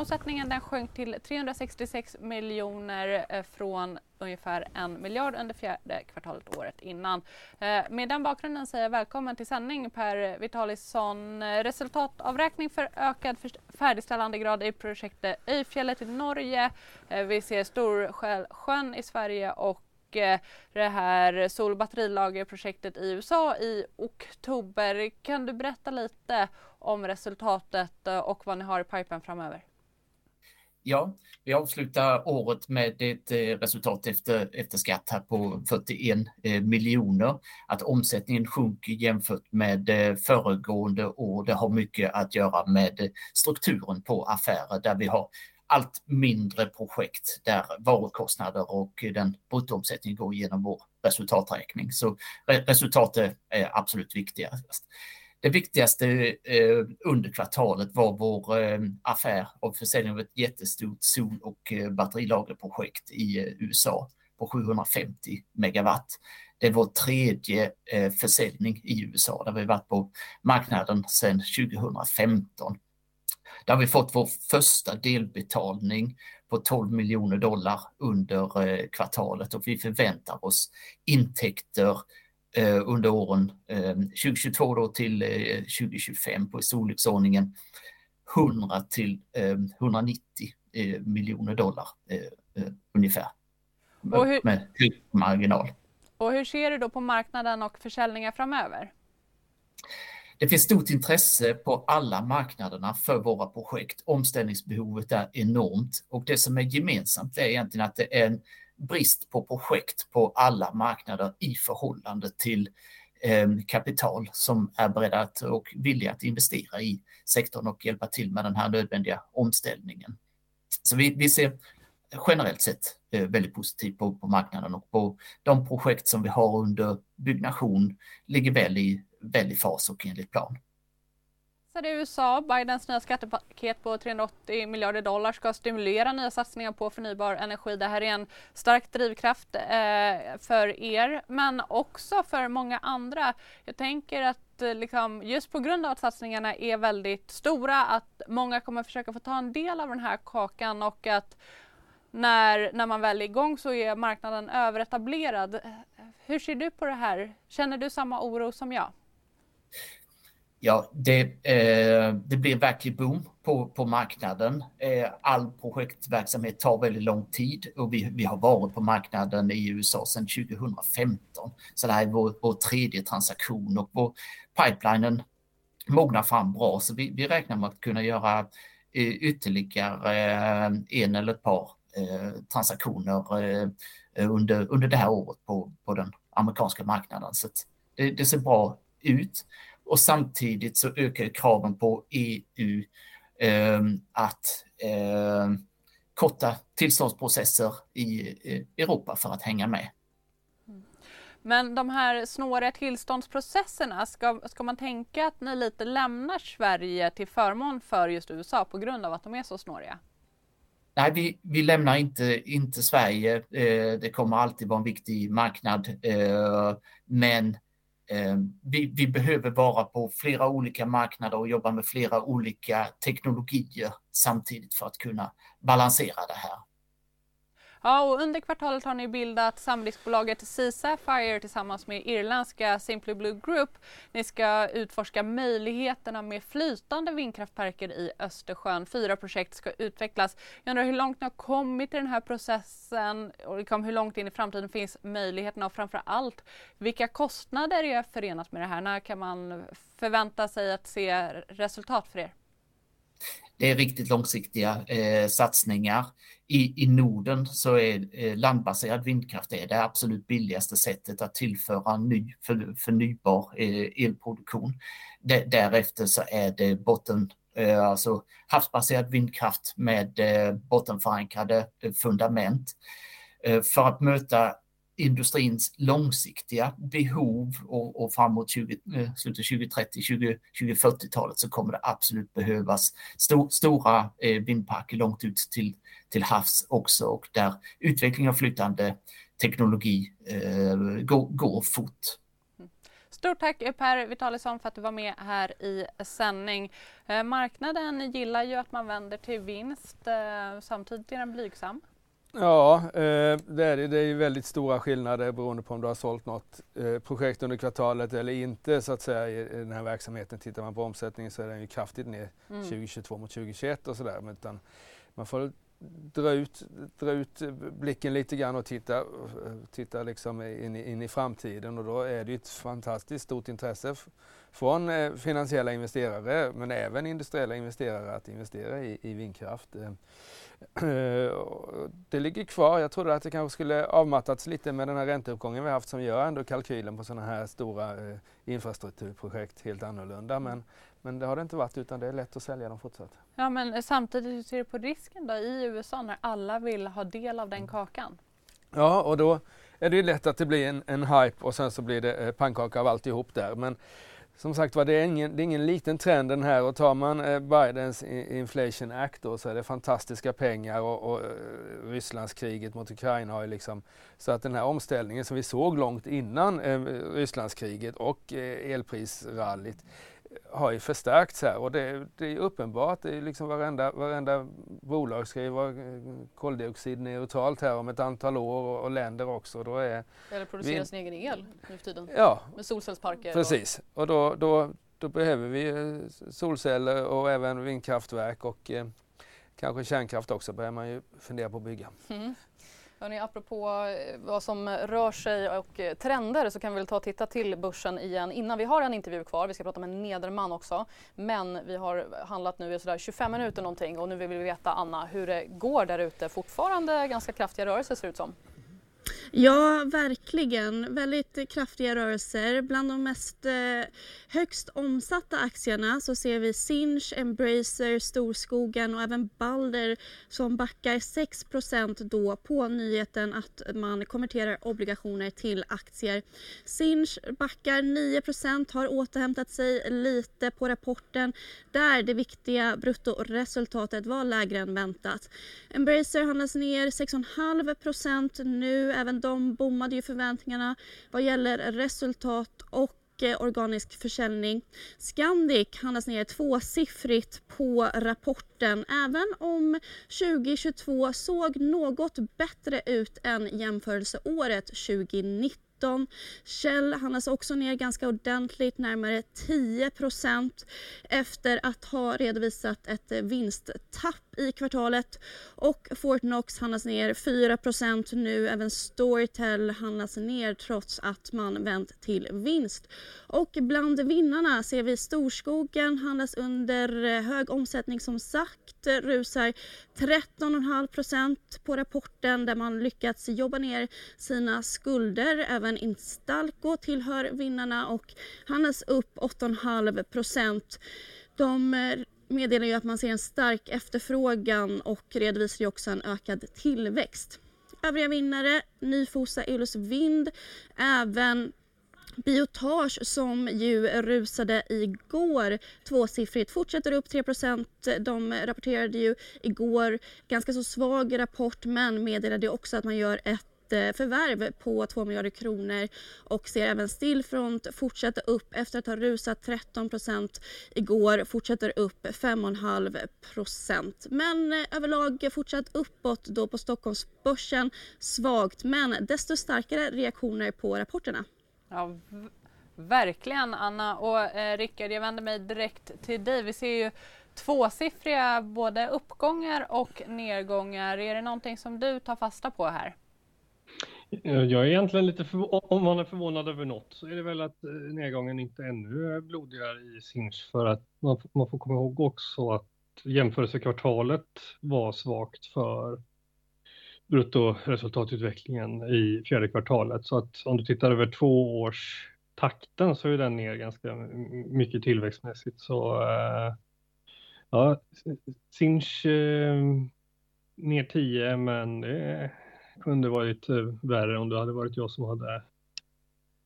Omsättningen den sjönk till 366 miljoner eh, från ungefär en miljard under fjärde kvartalet året innan. Eh, med den bakgrunden säger jag välkommen till sändning Per Vitalisson. Resultatavräkning för ökad färdigställandegrad i projektet Öjfjället i Norge. Eh, vi ser Storsjön i Sverige och det här sol i USA i oktober. Kan du berätta lite om resultatet och vad ni har i pipen framöver? Ja, vi avslutar året med ett eh, resultat efter, efter skatt här på 41 eh, miljoner. Att omsättningen sjunker jämfört med eh, föregående år, det har mycket att göra med strukturen på affärer där vi har allt mindre projekt där varukostnader och den bruttoomsättningen går genom vår resultaträkning. Så resultatet är absolut viktigast. Det viktigaste eh, under kvartalet var vår eh, affär av försäljning av ett jättestort sol och eh, batterilagerprojekt i eh, USA på 750 megawatt. Det är vår tredje eh, försäljning i USA där vi varit på marknaden sedan 2015. Där har vi fått vår första delbetalning på 12 miljoner dollar under eh, kvartalet och vi förväntar oss intäkter eh, under åren eh, 2022 då till eh, 2025 på i storleksordningen 100 till eh, 190 eh, miljoner dollar eh, eh, ungefär. Och hur- Med marginal. Och hur ser du då på marknaden och försäljningar framöver? Det finns stort intresse på alla marknaderna för våra projekt. Omställningsbehovet är enormt och det som är gemensamt är egentligen att det är en brist på projekt på alla marknader i förhållande till ehm, kapital som är beredda att och villiga att investera i sektorn och hjälpa till med den här nödvändiga omställningen. Så vi, vi ser generellt sett eh, väldigt positivt på, på marknaden och på de projekt som vi har under byggnation ligger väl i, väl i fas och enligt plan. I USA, Bidens nya skattepaket på 380 miljarder dollar ska stimulera nya satsningar på förnybar energi. Det här är en stark drivkraft eh, för er, men också för många andra. Jag tänker att eh, liksom, just på grund av att satsningarna är väldigt stora, att många kommer försöka få ta en del av den här kakan och att när, när man väl är igång så är marknaden överetablerad. Hur ser du på det här? Känner du samma oro som jag? Ja, det, eh, det blir verklig boom på, på marknaden. Eh, all projektverksamhet tar väldigt lång tid och vi, vi har varit på marknaden i USA sedan 2015. Så det här är vår, vår tredje transaktion och vår pipelinen mognar fram bra så vi, vi räknar med att kunna göra eh, ytterligare eh, en eller ett par eh, transaktioner eh, under, under det här året på, på den amerikanska marknaden. Så det, det ser bra ut. Och samtidigt så ökar kraven på EU eh, att eh, korta tillståndsprocesser i Europa för att hänga med. Men de här snåriga tillståndsprocesserna, ska, ska man tänka att ni lite lämnar Sverige till förmån för just USA på grund av att de är så snåriga? Nej, vi, vi lämnar inte, inte Sverige. Eh, det kommer alltid vara en viktig marknad. Eh, men Eh, vi, vi, behöver vara på flera olika marknader och jobba med flera olika teknologier samtidigt för att kunna balansera det här. Ja, och under kvartalet har ni bildat samriskbolaget Sea Sapphire tillsammans med irländska Simply Blue Group. Ni ska utforska möjligheterna med flytande vindkraftparker i Östersjön. Fyra projekt ska utvecklas. Jag undrar hur långt ni har kommit i den här processen och liksom hur långt in i framtiden finns möjligheterna och framför allt vilka kostnader är förenat med det här? När kan man förvänta sig att se resultat för er? Det är riktigt långsiktiga eh, satsningar. I, I Norden så är eh, landbaserad vindkraft det, det absolut billigaste sättet att tillföra ny för, förnybar eh, elproduktion. D därefter så är det botten, eh, alltså havsbaserad vindkraft med eh, bottenförankrade eh, fundament. Eh, för att möta industrins långsiktiga behov och, och framåt 20, eh, slutet 2030, 20, 2040-talet så kommer det absolut behövas stor, stora eh, vindparker långt ut till, till havs också och där utveckling av flytande teknologi eh, går, går fort. Stort tack Per Vitalisson för att du var med här i sändning. Eh, marknaden gillar ju att man vänder till vinst, eh, samtidigt är den blygsam. Ja, eh, det är det. Är väldigt stora skillnader beroende på om du har sålt något eh, projekt under kvartalet eller inte så att säga i den här verksamheten. Tittar man på omsättningen så är den ju kraftigt ner mm. 2022 mot 2021 och sådär. Man får dra ut, dra ut blicken lite grann och titta, titta liksom in, i, in i framtiden och då är det ett fantastiskt stort intresse från eh, finansiella investerare men även industriella investerare att investera i, i vindkraft. Eh, det ligger kvar. Jag trodde att det kanske skulle avmattats lite med den här ränteuppgången vi haft som gör ändå kalkylen på sådana här stora eh, infrastrukturprojekt helt annorlunda. Men, men det har det inte varit utan det är lätt att sälja dem fortsatt. Ja men samtidigt, hur ser du på risken då i USA när alla vill ha del av den kakan? Ja och då är det lätt att det blir en, en hype och sen så blir det eh, pannkaka av alltihop där. Men som sagt var, det är ingen, det är ingen liten trend den här och tar man eh, Bidens Inflation Act då, så är det fantastiska pengar och, och eh, Rysslandskriget mot Ukraina har ju liksom så att den här omställningen som vi såg långt innan eh, Rysslandskriget och eh, elprisrallyt har ju förstärkts här och det, det är uppenbart. Det är liksom varenda, varenda bolag ska ju vara koldioxidneutralt här om ett antal år och, och länder också. Då är Eller producera vi, sin egen el nu för tiden. Ja, med solcellsparker. Precis, och, och då, då, då, behöver vi eh, solceller och även vindkraftverk och eh, kanske kärnkraft också börjar man ju fundera på att bygga. Mm. Hörrni, apropå eh, vad som rör sig och eh, trender så kan vi väl ta och titta till börsen igen innan vi har en intervju kvar. Vi ska prata med Nederman också. Men vi har handlat nu i sådär 25 minuter någonting och nu vill vi veta Anna hur det går där ute. Fortfarande ganska kraftiga rörelser ser det ut som. Ja, verkligen. Väldigt kraftiga rörelser. Bland de mest eh, högst omsatta aktierna så ser vi Sinch, Embracer, Storskogen och även Balder som backar 6 då på nyheten att man konverterar obligationer till aktier. Sinch backar 9% har återhämtat sig lite på rapporten där det viktiga bruttoresultatet var lägre än väntat. Embracer handlas ner 6,5% nu. Även de bommade ju förväntningarna vad gäller resultat och eh, organisk försäljning. Scandic handlas ner tvåsiffrigt på rapporten även om 2022 såg något bättre ut än jämförelseåret 2019. Shell handlas också ner ganska ordentligt, närmare 10% efter att ha redovisat ett vinsttapp i kvartalet. Och Fortnox handlas ner 4% nu. Även Storytel handlas ner trots att man vänt till vinst. Och bland vinnarna ser vi Storskogen handlas under hög omsättning som sagt, rusar 13,5% på rapporten där man lyckats jobba ner sina skulder. Även Instalco tillhör vinnarna och handlas upp 8,5. De meddelar ju att man ser en stark efterfrågan och redovisar också en ökad tillväxt. Övriga vinnare, Nyfosa Eolus Vind, även Biotage som ju rusade igår tvåsiffrigt fortsätter upp 3% De rapporterade ju igår ganska så svag rapport men meddelade också att man gör ett Eh, förvärv på 2 miljarder kronor och ser även Stillfront fortsätta upp efter att ha rusat 13% igår, fortsätter upp 5,5% Men eh, överlag fortsatt uppåt då på Stockholmsbörsen. Svagt men desto starkare reaktioner på rapporterna. Ja, verkligen Anna och eh, Rickard, jag vänder mig direkt till dig. Vi ser ju tvåsiffriga både uppgångar och nedgångar. Är det någonting som du tar fasta på här? Eh, jag är egentligen lite förvånad, om man är förvånad över något så är det väl att eh, nedgången inte ännu är blodigare i Sinch för att man, man får komma ihåg också att jämförelsekvartalet var svagt för bruttoresultatutvecklingen i fjärde kvartalet. Så att om du tittar över två års takten så är den ner ganska mycket tillväxtmässigt. Så äh, ja, Sinch äh, ner 10 men det är kunde varit eh, värre om det hade varit jag som hade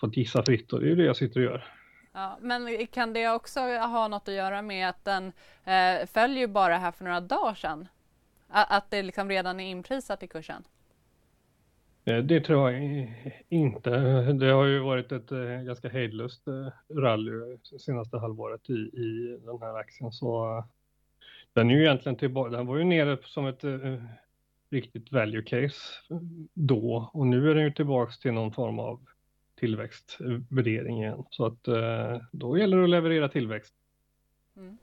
fått gissa fritt och det är det jag sitter och gör. Ja, men kan det också ha något att göra med att den eh, följer bara här för några dagar sedan? Att, att det liksom redan är inprisat i kursen? Eh, det tror jag inte. Det har ju varit ett eh, ganska hejdlöst rally senaste halvåret i, i den här aktien. Så den är ju egentligen tillbaka. Den var ju nere som ett riktigt value case då och nu är den ju tillbaks till någon form av tillväxtvärdering igen. Så att eh, då gäller det att leverera tillväxt. Mm.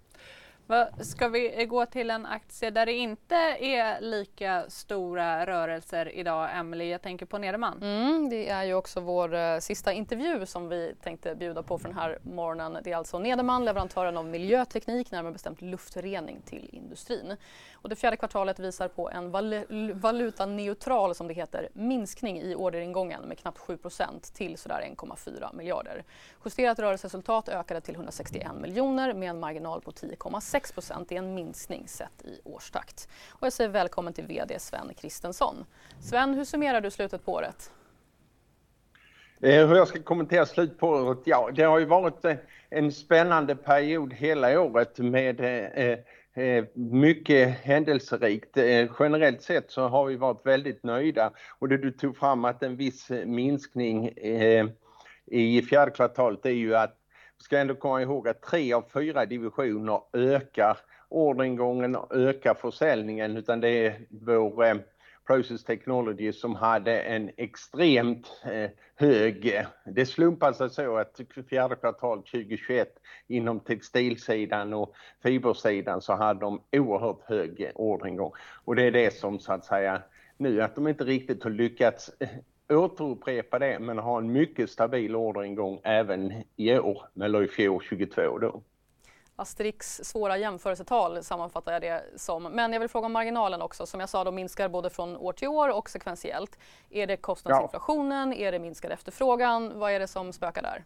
Ska vi gå till en aktie där det inte är lika stora rörelser idag, Emily? Jag tänker på Nederman. Mm, det är ju också vår uh, sista intervju som vi tänkte bjuda på för den här morgonen. Det är alltså Nederman, leverantören av miljöteknik, närmare bestämt luftrening till industrin. Och det fjärde kvartalet visar på en val valutaneutral, som det heter, minskning i orderingången med knappt 7% till sådär 1,4 miljarder. Justerat rörelseresultat ökade till 161 miljoner med en marginal på 10,6. Det är en minskning sett i årstakt. Och jag säger välkommen till VD Sven Kristensson. Sven, hur summerar du slutet på året? Eh, hur jag ska kommentera slut på året? Ja, det har ju varit eh, en spännande period hela året med eh, Eh, mycket händelserikt. Eh, generellt sett så har vi varit väldigt nöjda och det du tog fram att en viss eh, minskning i fjärde kvartalet är ju att vi ska ändå komma ihåg att tre av fyra divisioner ökar orderingången, ökar försäljningen utan det är vår Process Technology som hade en extremt eh, hög, eh, det slumpade sig alltså så att fjärde kvartalet 2021 inom textilsidan och fibersidan så hade de oerhört hög orderingång. Och det är det som så att säga nu att de inte riktigt har lyckats eh, återupprepa det men har en mycket stabil orderingång även i år, eller i fjol 22 då. Asterix svåra jämförelsetal sammanfattar jag det som. Men jag vill fråga om marginalen också. Som jag sa, de minskar både från år till år och sekventiellt. Är det kostnadsinflationen? Ja. Är det minskad efterfrågan? Vad är det som spökar där?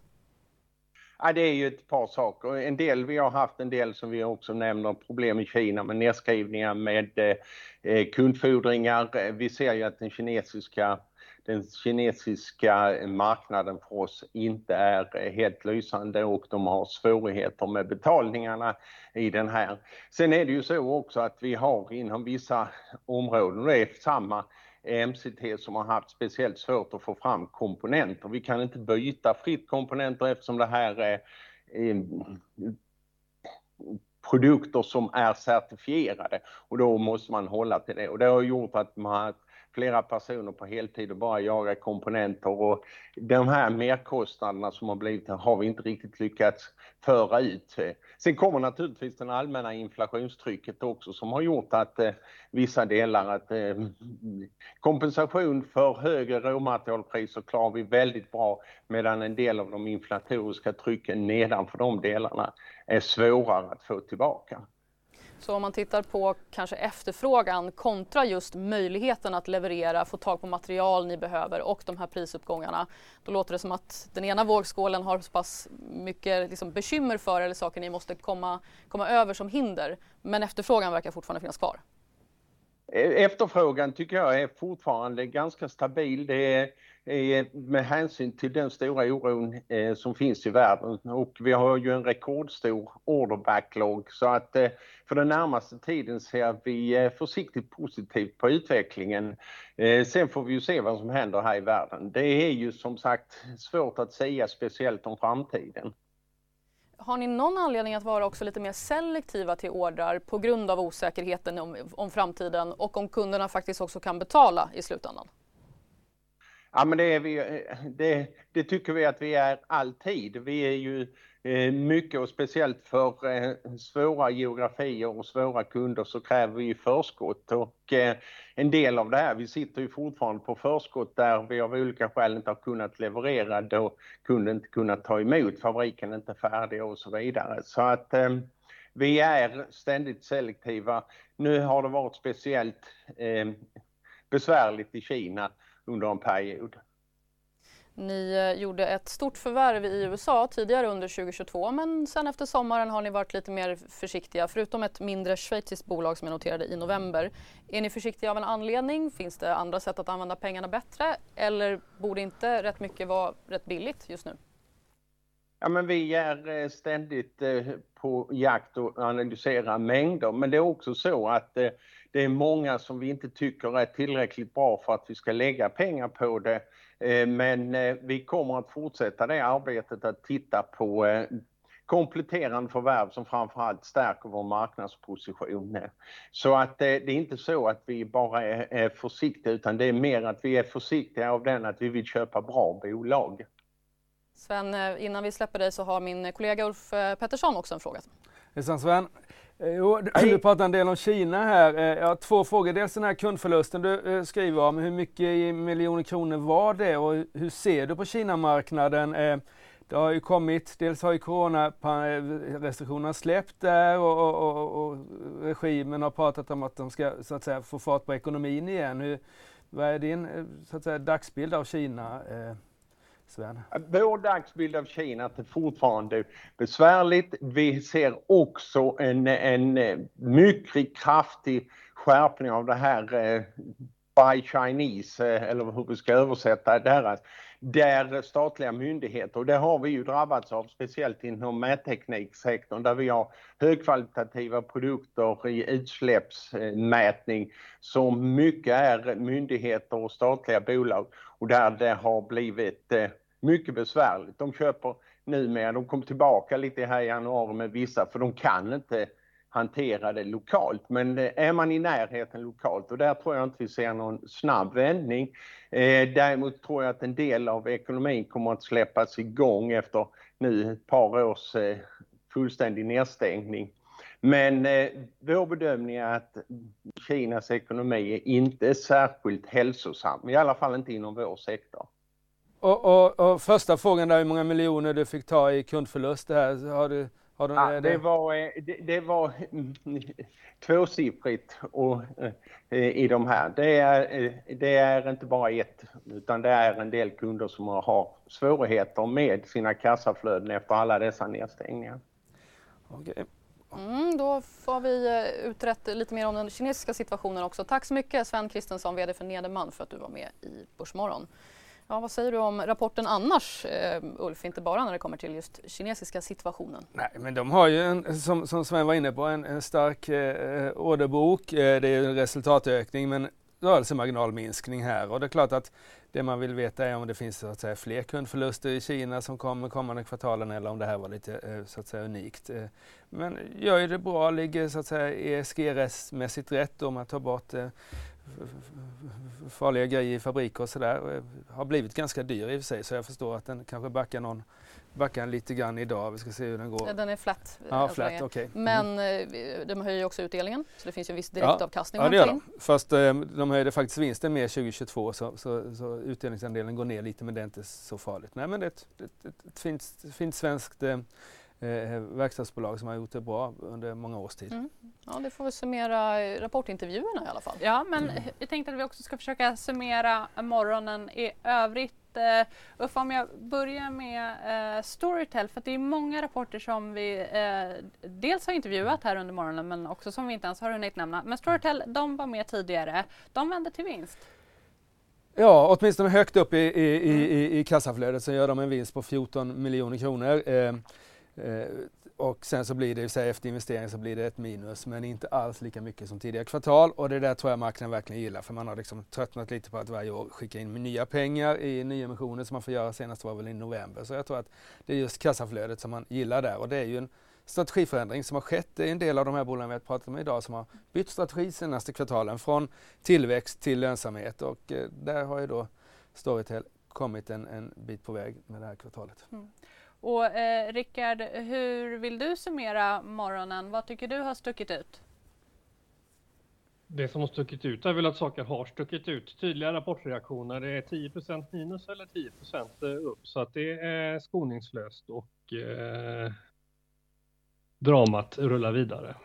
Ja, det är ju ett par saker. En del vi har haft, en del som vi också nämner, problem i Kina med nedskrivningar med eh, kundfordringar. Vi ser ju att den kinesiska den kinesiska marknaden för oss inte är helt lysande och de har svårigheter med betalningarna i den här. Sen är det ju så också att vi har inom vissa områden, det är samma MCT som har haft speciellt svårt att få fram komponenter. Vi kan inte byta fritt komponenter eftersom det här är eh, produkter som är certifierade och då måste man hålla till det och det har gjort att man flera personer på heltid och bara jaga komponenter och de här merkostnaderna som har blivit har vi inte riktigt lyckats föra ut. Sen kommer naturligtvis det allmänna inflationstrycket också som har gjort att eh, vissa delar att eh, kompensation för högre råmaterialpriser klarar vi väldigt bra medan en del av de inflatoriska trycken nedanför de delarna är svårare att få tillbaka. Så om man tittar på kanske efterfrågan kontra just möjligheten att leverera, få tag på material ni behöver och de här prisuppgångarna. Då låter det som att den ena vågskålen har så pass mycket liksom bekymmer för eller saker ni måste komma, komma över som hinder. Men efterfrågan verkar fortfarande finnas kvar. E-, efterfrågan tycker jag är fortfarande ganska stabil. Det är med hänsyn till den stora oron eh, som finns i världen och vi har ju en rekordstor orderbacklog så att eh, för den närmaste tiden ser vi eh, försiktigt positivt på utvecklingen. Sen får vi ju se vad som händer här i världen. Det är ju som sagt svårt att säga speciellt om framtiden. Har ni någon anledning att vara också lite mer selektiva till ordrar på grund av osäkerheten om, om framtiden och om kunderna faktiskt också kan betala i slutändan? Ja men det, är vi, eh, det, det, tycker vi att vi är alltid. Vi är ju eh, mycket och speciellt för eh, svåra geografier och svåra kunder så kräver vi förskott och eh, en del av det här, vi sitter ju fortfarande på förskott där vi av olika skäl inte har kunnat leverera då kunden inte kunnat ta emot, fabriken är inte färdig och så vidare. Så att eh, vi är ständigt selektiva. Nu har det varit speciellt eh, besvärligt i Kina under en period. Ni eh, gjorde ett stort förvärv i USA tidigare under 2022 men sen efter sommaren har ni varit lite mer försiktiga förutom ett mindre schweiziskt bolag som är noterade i november. Är ni försiktiga av en anledning? Finns det andra sätt att använda pengarna bättre eller borde inte rätt mycket vara rätt billigt just nu? Ja, men vi är eh, ständigt eh, på jakt och analyserar mängder men det är också så att det är många som vi inte tycker är tillräckligt bra för att vi ska lägga pengar på det. Eh, men eh, vi kommer att fortsätta det arbetet att titta på eh, kompletterande förvärv som framförallt stärker vår marknadsposition. Så att det är inte så att vi bara är försiktiga utan det är mer att vi är försiktiga av den att vi vill köpa bra bolag. Sven, innan vi släpper dig så har min kollega Ulf Pettersson också en fråga. Hejsan Sven! Eh, jo, du pratar en del om Kina här. Eh, jag har två frågor. Dels den här kundförlusten du eh, skriver om. Hur mycket miljoner kronor var det och hur ser du på Kina-marknaden? Det har ju kommit, dels har ju coronarestriktionerna släppt där och, och, och, och, regimen har pratat om att de ska så att säga få fart på ekonomin igen. Hur, vad är din så att säga, dagsbild av Kina? Sven? Vår dagsbild av Kina är fortfarande besvärligt. Vi ser också en, en eh, mycket kraftig skärpning av det här eh, by Chinese, eh, eller hur vi ska översätta deras, där statliga myndigheter, och det har vi ju drabbats av, speciellt inom mättekniksektorn där vi har högkvalitativa produkter i utsläppsmätning som mycket är myndigheter och statliga bolag och där det har blivit eh, mycket besvärligt. De köper numera, de kom tillbaka lite här i januari med vissa för de kan inte hantera det lokalt. Men eh, är man i närheten lokalt och där tror jag inte vi ser någon snabb vändning. Eh, däremot tror jag att en del av ekonomin kommer att släppas igång efter nu ett par års eh, fullständig nedstängning. Men eh, vår bedömning är att Kinas ekonomi inte är särskilt hälsosam, i alla fall inte inom vår sektor. Och, och, och, första frågan där, hur många miljoner du fick ta i kundförlust, det här, har du Har du, ja, det, det, var, eh, det, det var tvåsiffrigt och, i de här. Det är, det är inte bara ett, utan det är en del kunder som har svårigheter med sina kassaflöden efter alla dessa nedstängningar. Okay. Mm, då får vi utrett lite mer om den kinesiska situationen också. Tack så mycket Sven Kristensson, VD för Nederman för att du var med i Börsmorgon. Ja, vad säger du om rapporten annars, uh, Ulf? Inte bara när det kommer till just kinesiska situationen. Nej, men de har ju, en, som, som Sven var inne på, en, en stark uh, orderbok. Uh, det är en resultatökning, men rörelsemarginalminskning här. Och det är klart att det man vill veta är om det finns så att säga, fler kundförluster i Kina som kommer kommande kvartalen eller om det här var lite eh, så att säga, unikt. Eh, men gör ju det bra, ligger så att säga ESG-mässigt rätt om man tar bort eh, farliga grejer i fabriker och sådär. Har blivit ganska dyr i och för sig så jag förstår att den kanske backar, någon, backar lite grann idag. Vi ska se hur den går. Ja, den är flat. Ja, flat, okay. Men mm. de höjer ju också utdelningen så det finns ju en viss direktavkastning. Ja, ja det gör de. Fast eh, de höjde faktiskt vinsten mer 2022 så, så, så utdelningsandelen går ner lite men det är inte så farligt. Nej men det är ett, ett, ett, ett fint, fint svenskt eh, eh, verkstadsbolag som har gjort det bra under många års tid. Mm. Ja, det får vi summera rapportintervjuerna i alla fall. Ja, men mm. jag tänkte att vi också ska försöka summera morgonen i övrigt. Uh, Uffe, om jag börjar med eh, Storytel, för det är många rapporter som vi eh, dels har intervjuat här under morgonen men också som vi inte ens har hunnit nämna. Men Storytel, de var med tidigare. De vände till vinst. Ja, åtminstone högt upp i, i, i, i kassaflödet så gör de en vinst på 14 miljoner kronor. Eh, eh och sen så blir det, säg efter investering så blir det ett minus men inte alls lika mycket som tidigare kvartal och det där tror jag marknaden verkligen gillar för man har liksom tröttnat lite på att varje år skicka in nya pengar i nyemissioner som man får göra senast var väl i november. Så jag tror att det är just kassaflödet som man gillar där och det är ju en strategiförändring som har skett. Det är en del av de här bolagen vi har pratat om idag som har bytt strategi senaste kvartalen från tillväxt till lönsamhet och eh, där har ju då Storytel kommit en, en bit på väg med det här kvartalet. Mm. Och eh, Rickard, hur vill du summera morgonen? Vad tycker du har stuckit ut? Det som har stuckit ut är väl att saker har stuckit ut. Tydliga rapportreaktioner. Det är 10% minus eller 10% upp så att det är skoningslöst och eh, dramat rullar vidare.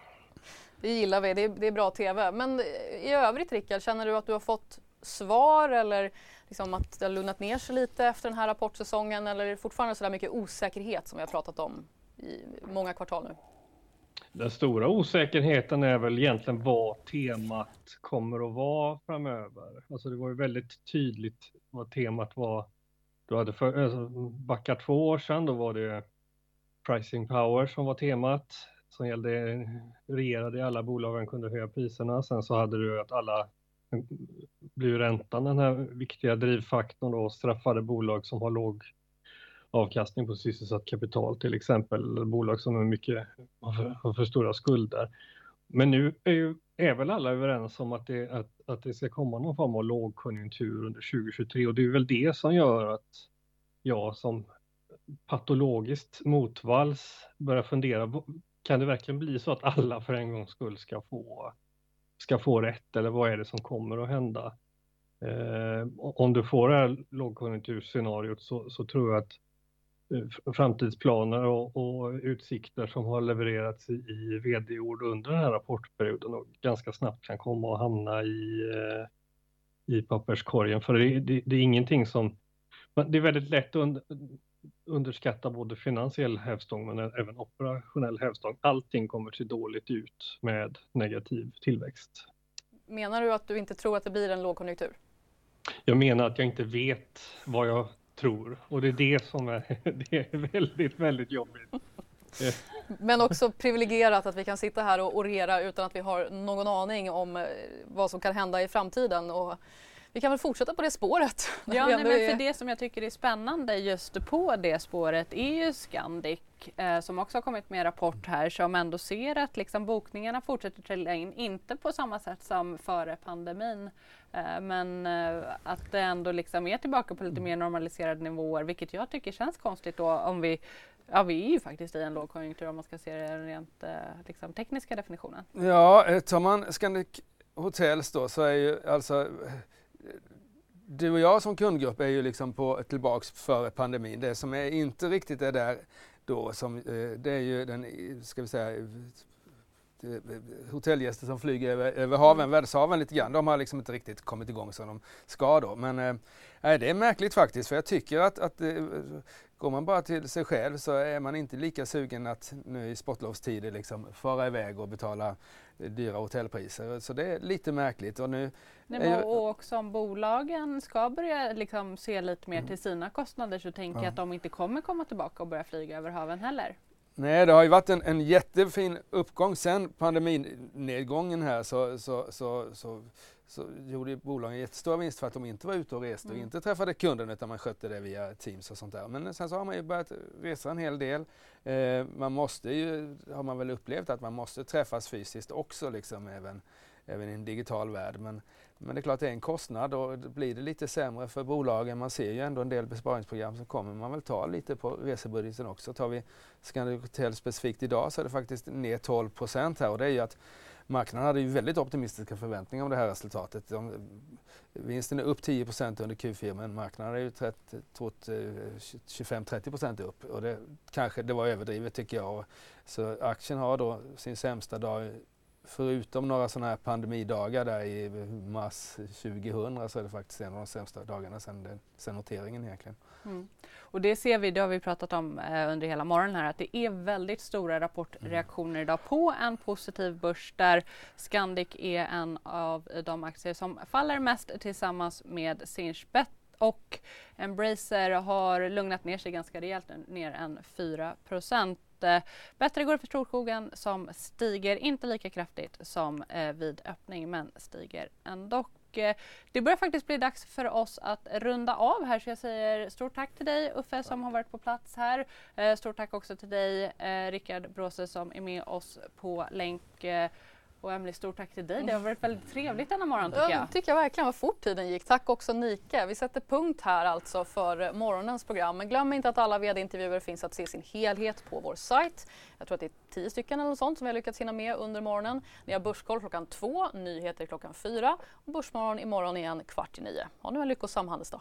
Det gillar vi, det är, det är bra TV. Men i övrigt Rickard, känner du att du har fått svar eller liksom att det har lugnat ner sig lite efter den här rapportsäsongen eller är det fortfarande så där mycket osäkerhet som vi har pratat om i många kvartal nu? Den stora osäkerheten är väl egentligen vad temat kommer att vara framöver. Alltså det var ju väldigt tydligt vad temat var. Du hade för, alltså två år sedan, då var det pricing power som var temat som gällde regerade i alla bolagen kunde höja priserna. Sen så hade du att alla blir räntan den här viktiga drivfaktorn och straffade bolag som har låg avkastning på sysselsatt kapital, till exempel bolag som är mycket, har för, har för stora skulder. Men nu är, ju, är väl alla överens om att det, att, att det ska komma någon form av lågkonjunktur under 2023 och det är väl det som gör att jag som patologiskt motvalls börjar fundera, kan det verkligen bli så att alla för en gångs skull ska få ska få rätt eller vad är det som kommer att hända? Eh, om du får det här lågkonjunkturscenariot så, så tror jag att eh, framtidsplaner och, och, utsikter som har levererats i, i vd-ord under den här rapportperioden och ganska snabbt kan komma att hamna i, eh, i papperskorgen. För det, det, det, är ingenting som... Det är väldigt lätt under, underskatta både finansiell hävstång men även operationell hävstång. Allting kommer se dåligt ut med negativ tillväxt. Menar du att du inte tror att det blir en lågkonjunktur? Jag menar att jag inte vet vad jag tror och det är det som är, det är väldigt, väldigt jobbigt. Men också privilegierat att vi kan sitta här och orera utan att vi har någon aning om eh, vad som kan hända i framtiden. Och vi kan väl fortsätta på det spåret. Ja, nej, men för det som jag tycker är spännande just på det spåret är ju Scandic eh, som också har kommit med rapport här som ändå ser att liksom, bokningarna fortsätter trilla in, inte på samma sätt som före pandemin eh, men eh, att det ändå liksom är tillbaka på lite mer normaliserade nivåer vilket jag tycker känns konstigt då om vi Ja, vi är ju faktiskt i en lågkonjunktur om man ska se den rent eh, liksom, tekniska definitionen. Ja, eh, tar man Scandic Hotels då så är ju alltså du och jag som kundgrupp är ju liksom på tillbaks före pandemin. Det som är inte riktigt är där då som, eh, det är ju den, ska vi säga, hotellgäster som flyger över, över haven, mm. världshaven lite grann. De har liksom inte riktigt kommit igång som de ska då. Men eh, det är märkligt faktiskt för jag tycker att, att eh, går man bara till sig själv så är man inte lika sugen att nu i sportlovstider liksom fara iväg och betala dyra hotellpriser. Så det är lite märkligt. Och nu Nej, och också om bolagen ska börja liksom se lite mer mm. till sina kostnader så tänker jag att de inte kommer komma tillbaka och börja flyga över haven heller. Nej, det har ju varit en, en jättefin uppgång sen pandeminedgången här så, så, så, så, så gjorde bolagen jättestora vinster för att de inte var ute och reste mm. och inte träffade kunden utan man skötte det via Teams och sånt där. Men sen så har man ju börjat resa en hel del. Eh, man måste ju, har man väl upplevt att man måste träffas fysiskt också liksom även, även i en digital värld. Men, men det är klart det är en kostnad och blir det lite sämre för bolagen, man ser ju ändå en del besparingsprogram som kommer man väl ta lite på resebudgeten också. Tar vi Scandic Hotel specifikt idag så är det faktiskt ner 12 procent här och det är ju att marknaden hade ju väldigt optimistiska förväntningar om det här resultatet. De, vinsten är upp 10 under Q4 men marknaden är ju 25-30 eh, upp och det kanske det var överdrivet tycker jag. Så aktien har då sin sämsta dag förutom några sådana här pandemidagar där i mars 2000 så är det faktiskt en av de sämsta dagarna sedan, noteringen egentligen. Mm. Och det ser vi, det har vi pratat om eh, under hela morgonen här, att det är väldigt stora rapportreaktioner mm. idag på en positiv börs där Scandic är en av de aktier som faller mest tillsammans med Sinchbet och Embracer har lugnat ner sig ganska rejält, ner en 4 Bättre går det för Storskogen som stiger, inte lika kraftigt som eh, vid öppning men stiger ändå. Eh, det börjar faktiskt bli dags för oss att runda av här så jag säger stort tack till dig Uffe som har varit på plats här. Eh, stort tack också till dig Rickard Bråse som är med oss på länk. Och Emelie, stort tack till dig. Det har varit väldigt trevligt denna morgon tycker jag. Ja, tycker jag verkligen vad fort tiden gick. Tack också Nike. Vi sätter punkt här alltså för morgonens program. Men glöm inte att alla vd-intervjuer finns att se sin helhet på vår sajt. Jag tror att det är tio stycken eller något sånt som vi har lyckats hinna med under morgonen. Ni har Börskoll klockan två, nyheter klockan fyra och Börsmorgon imorgon igen kvart i nio. Ha nu en lyckosam handelsdag.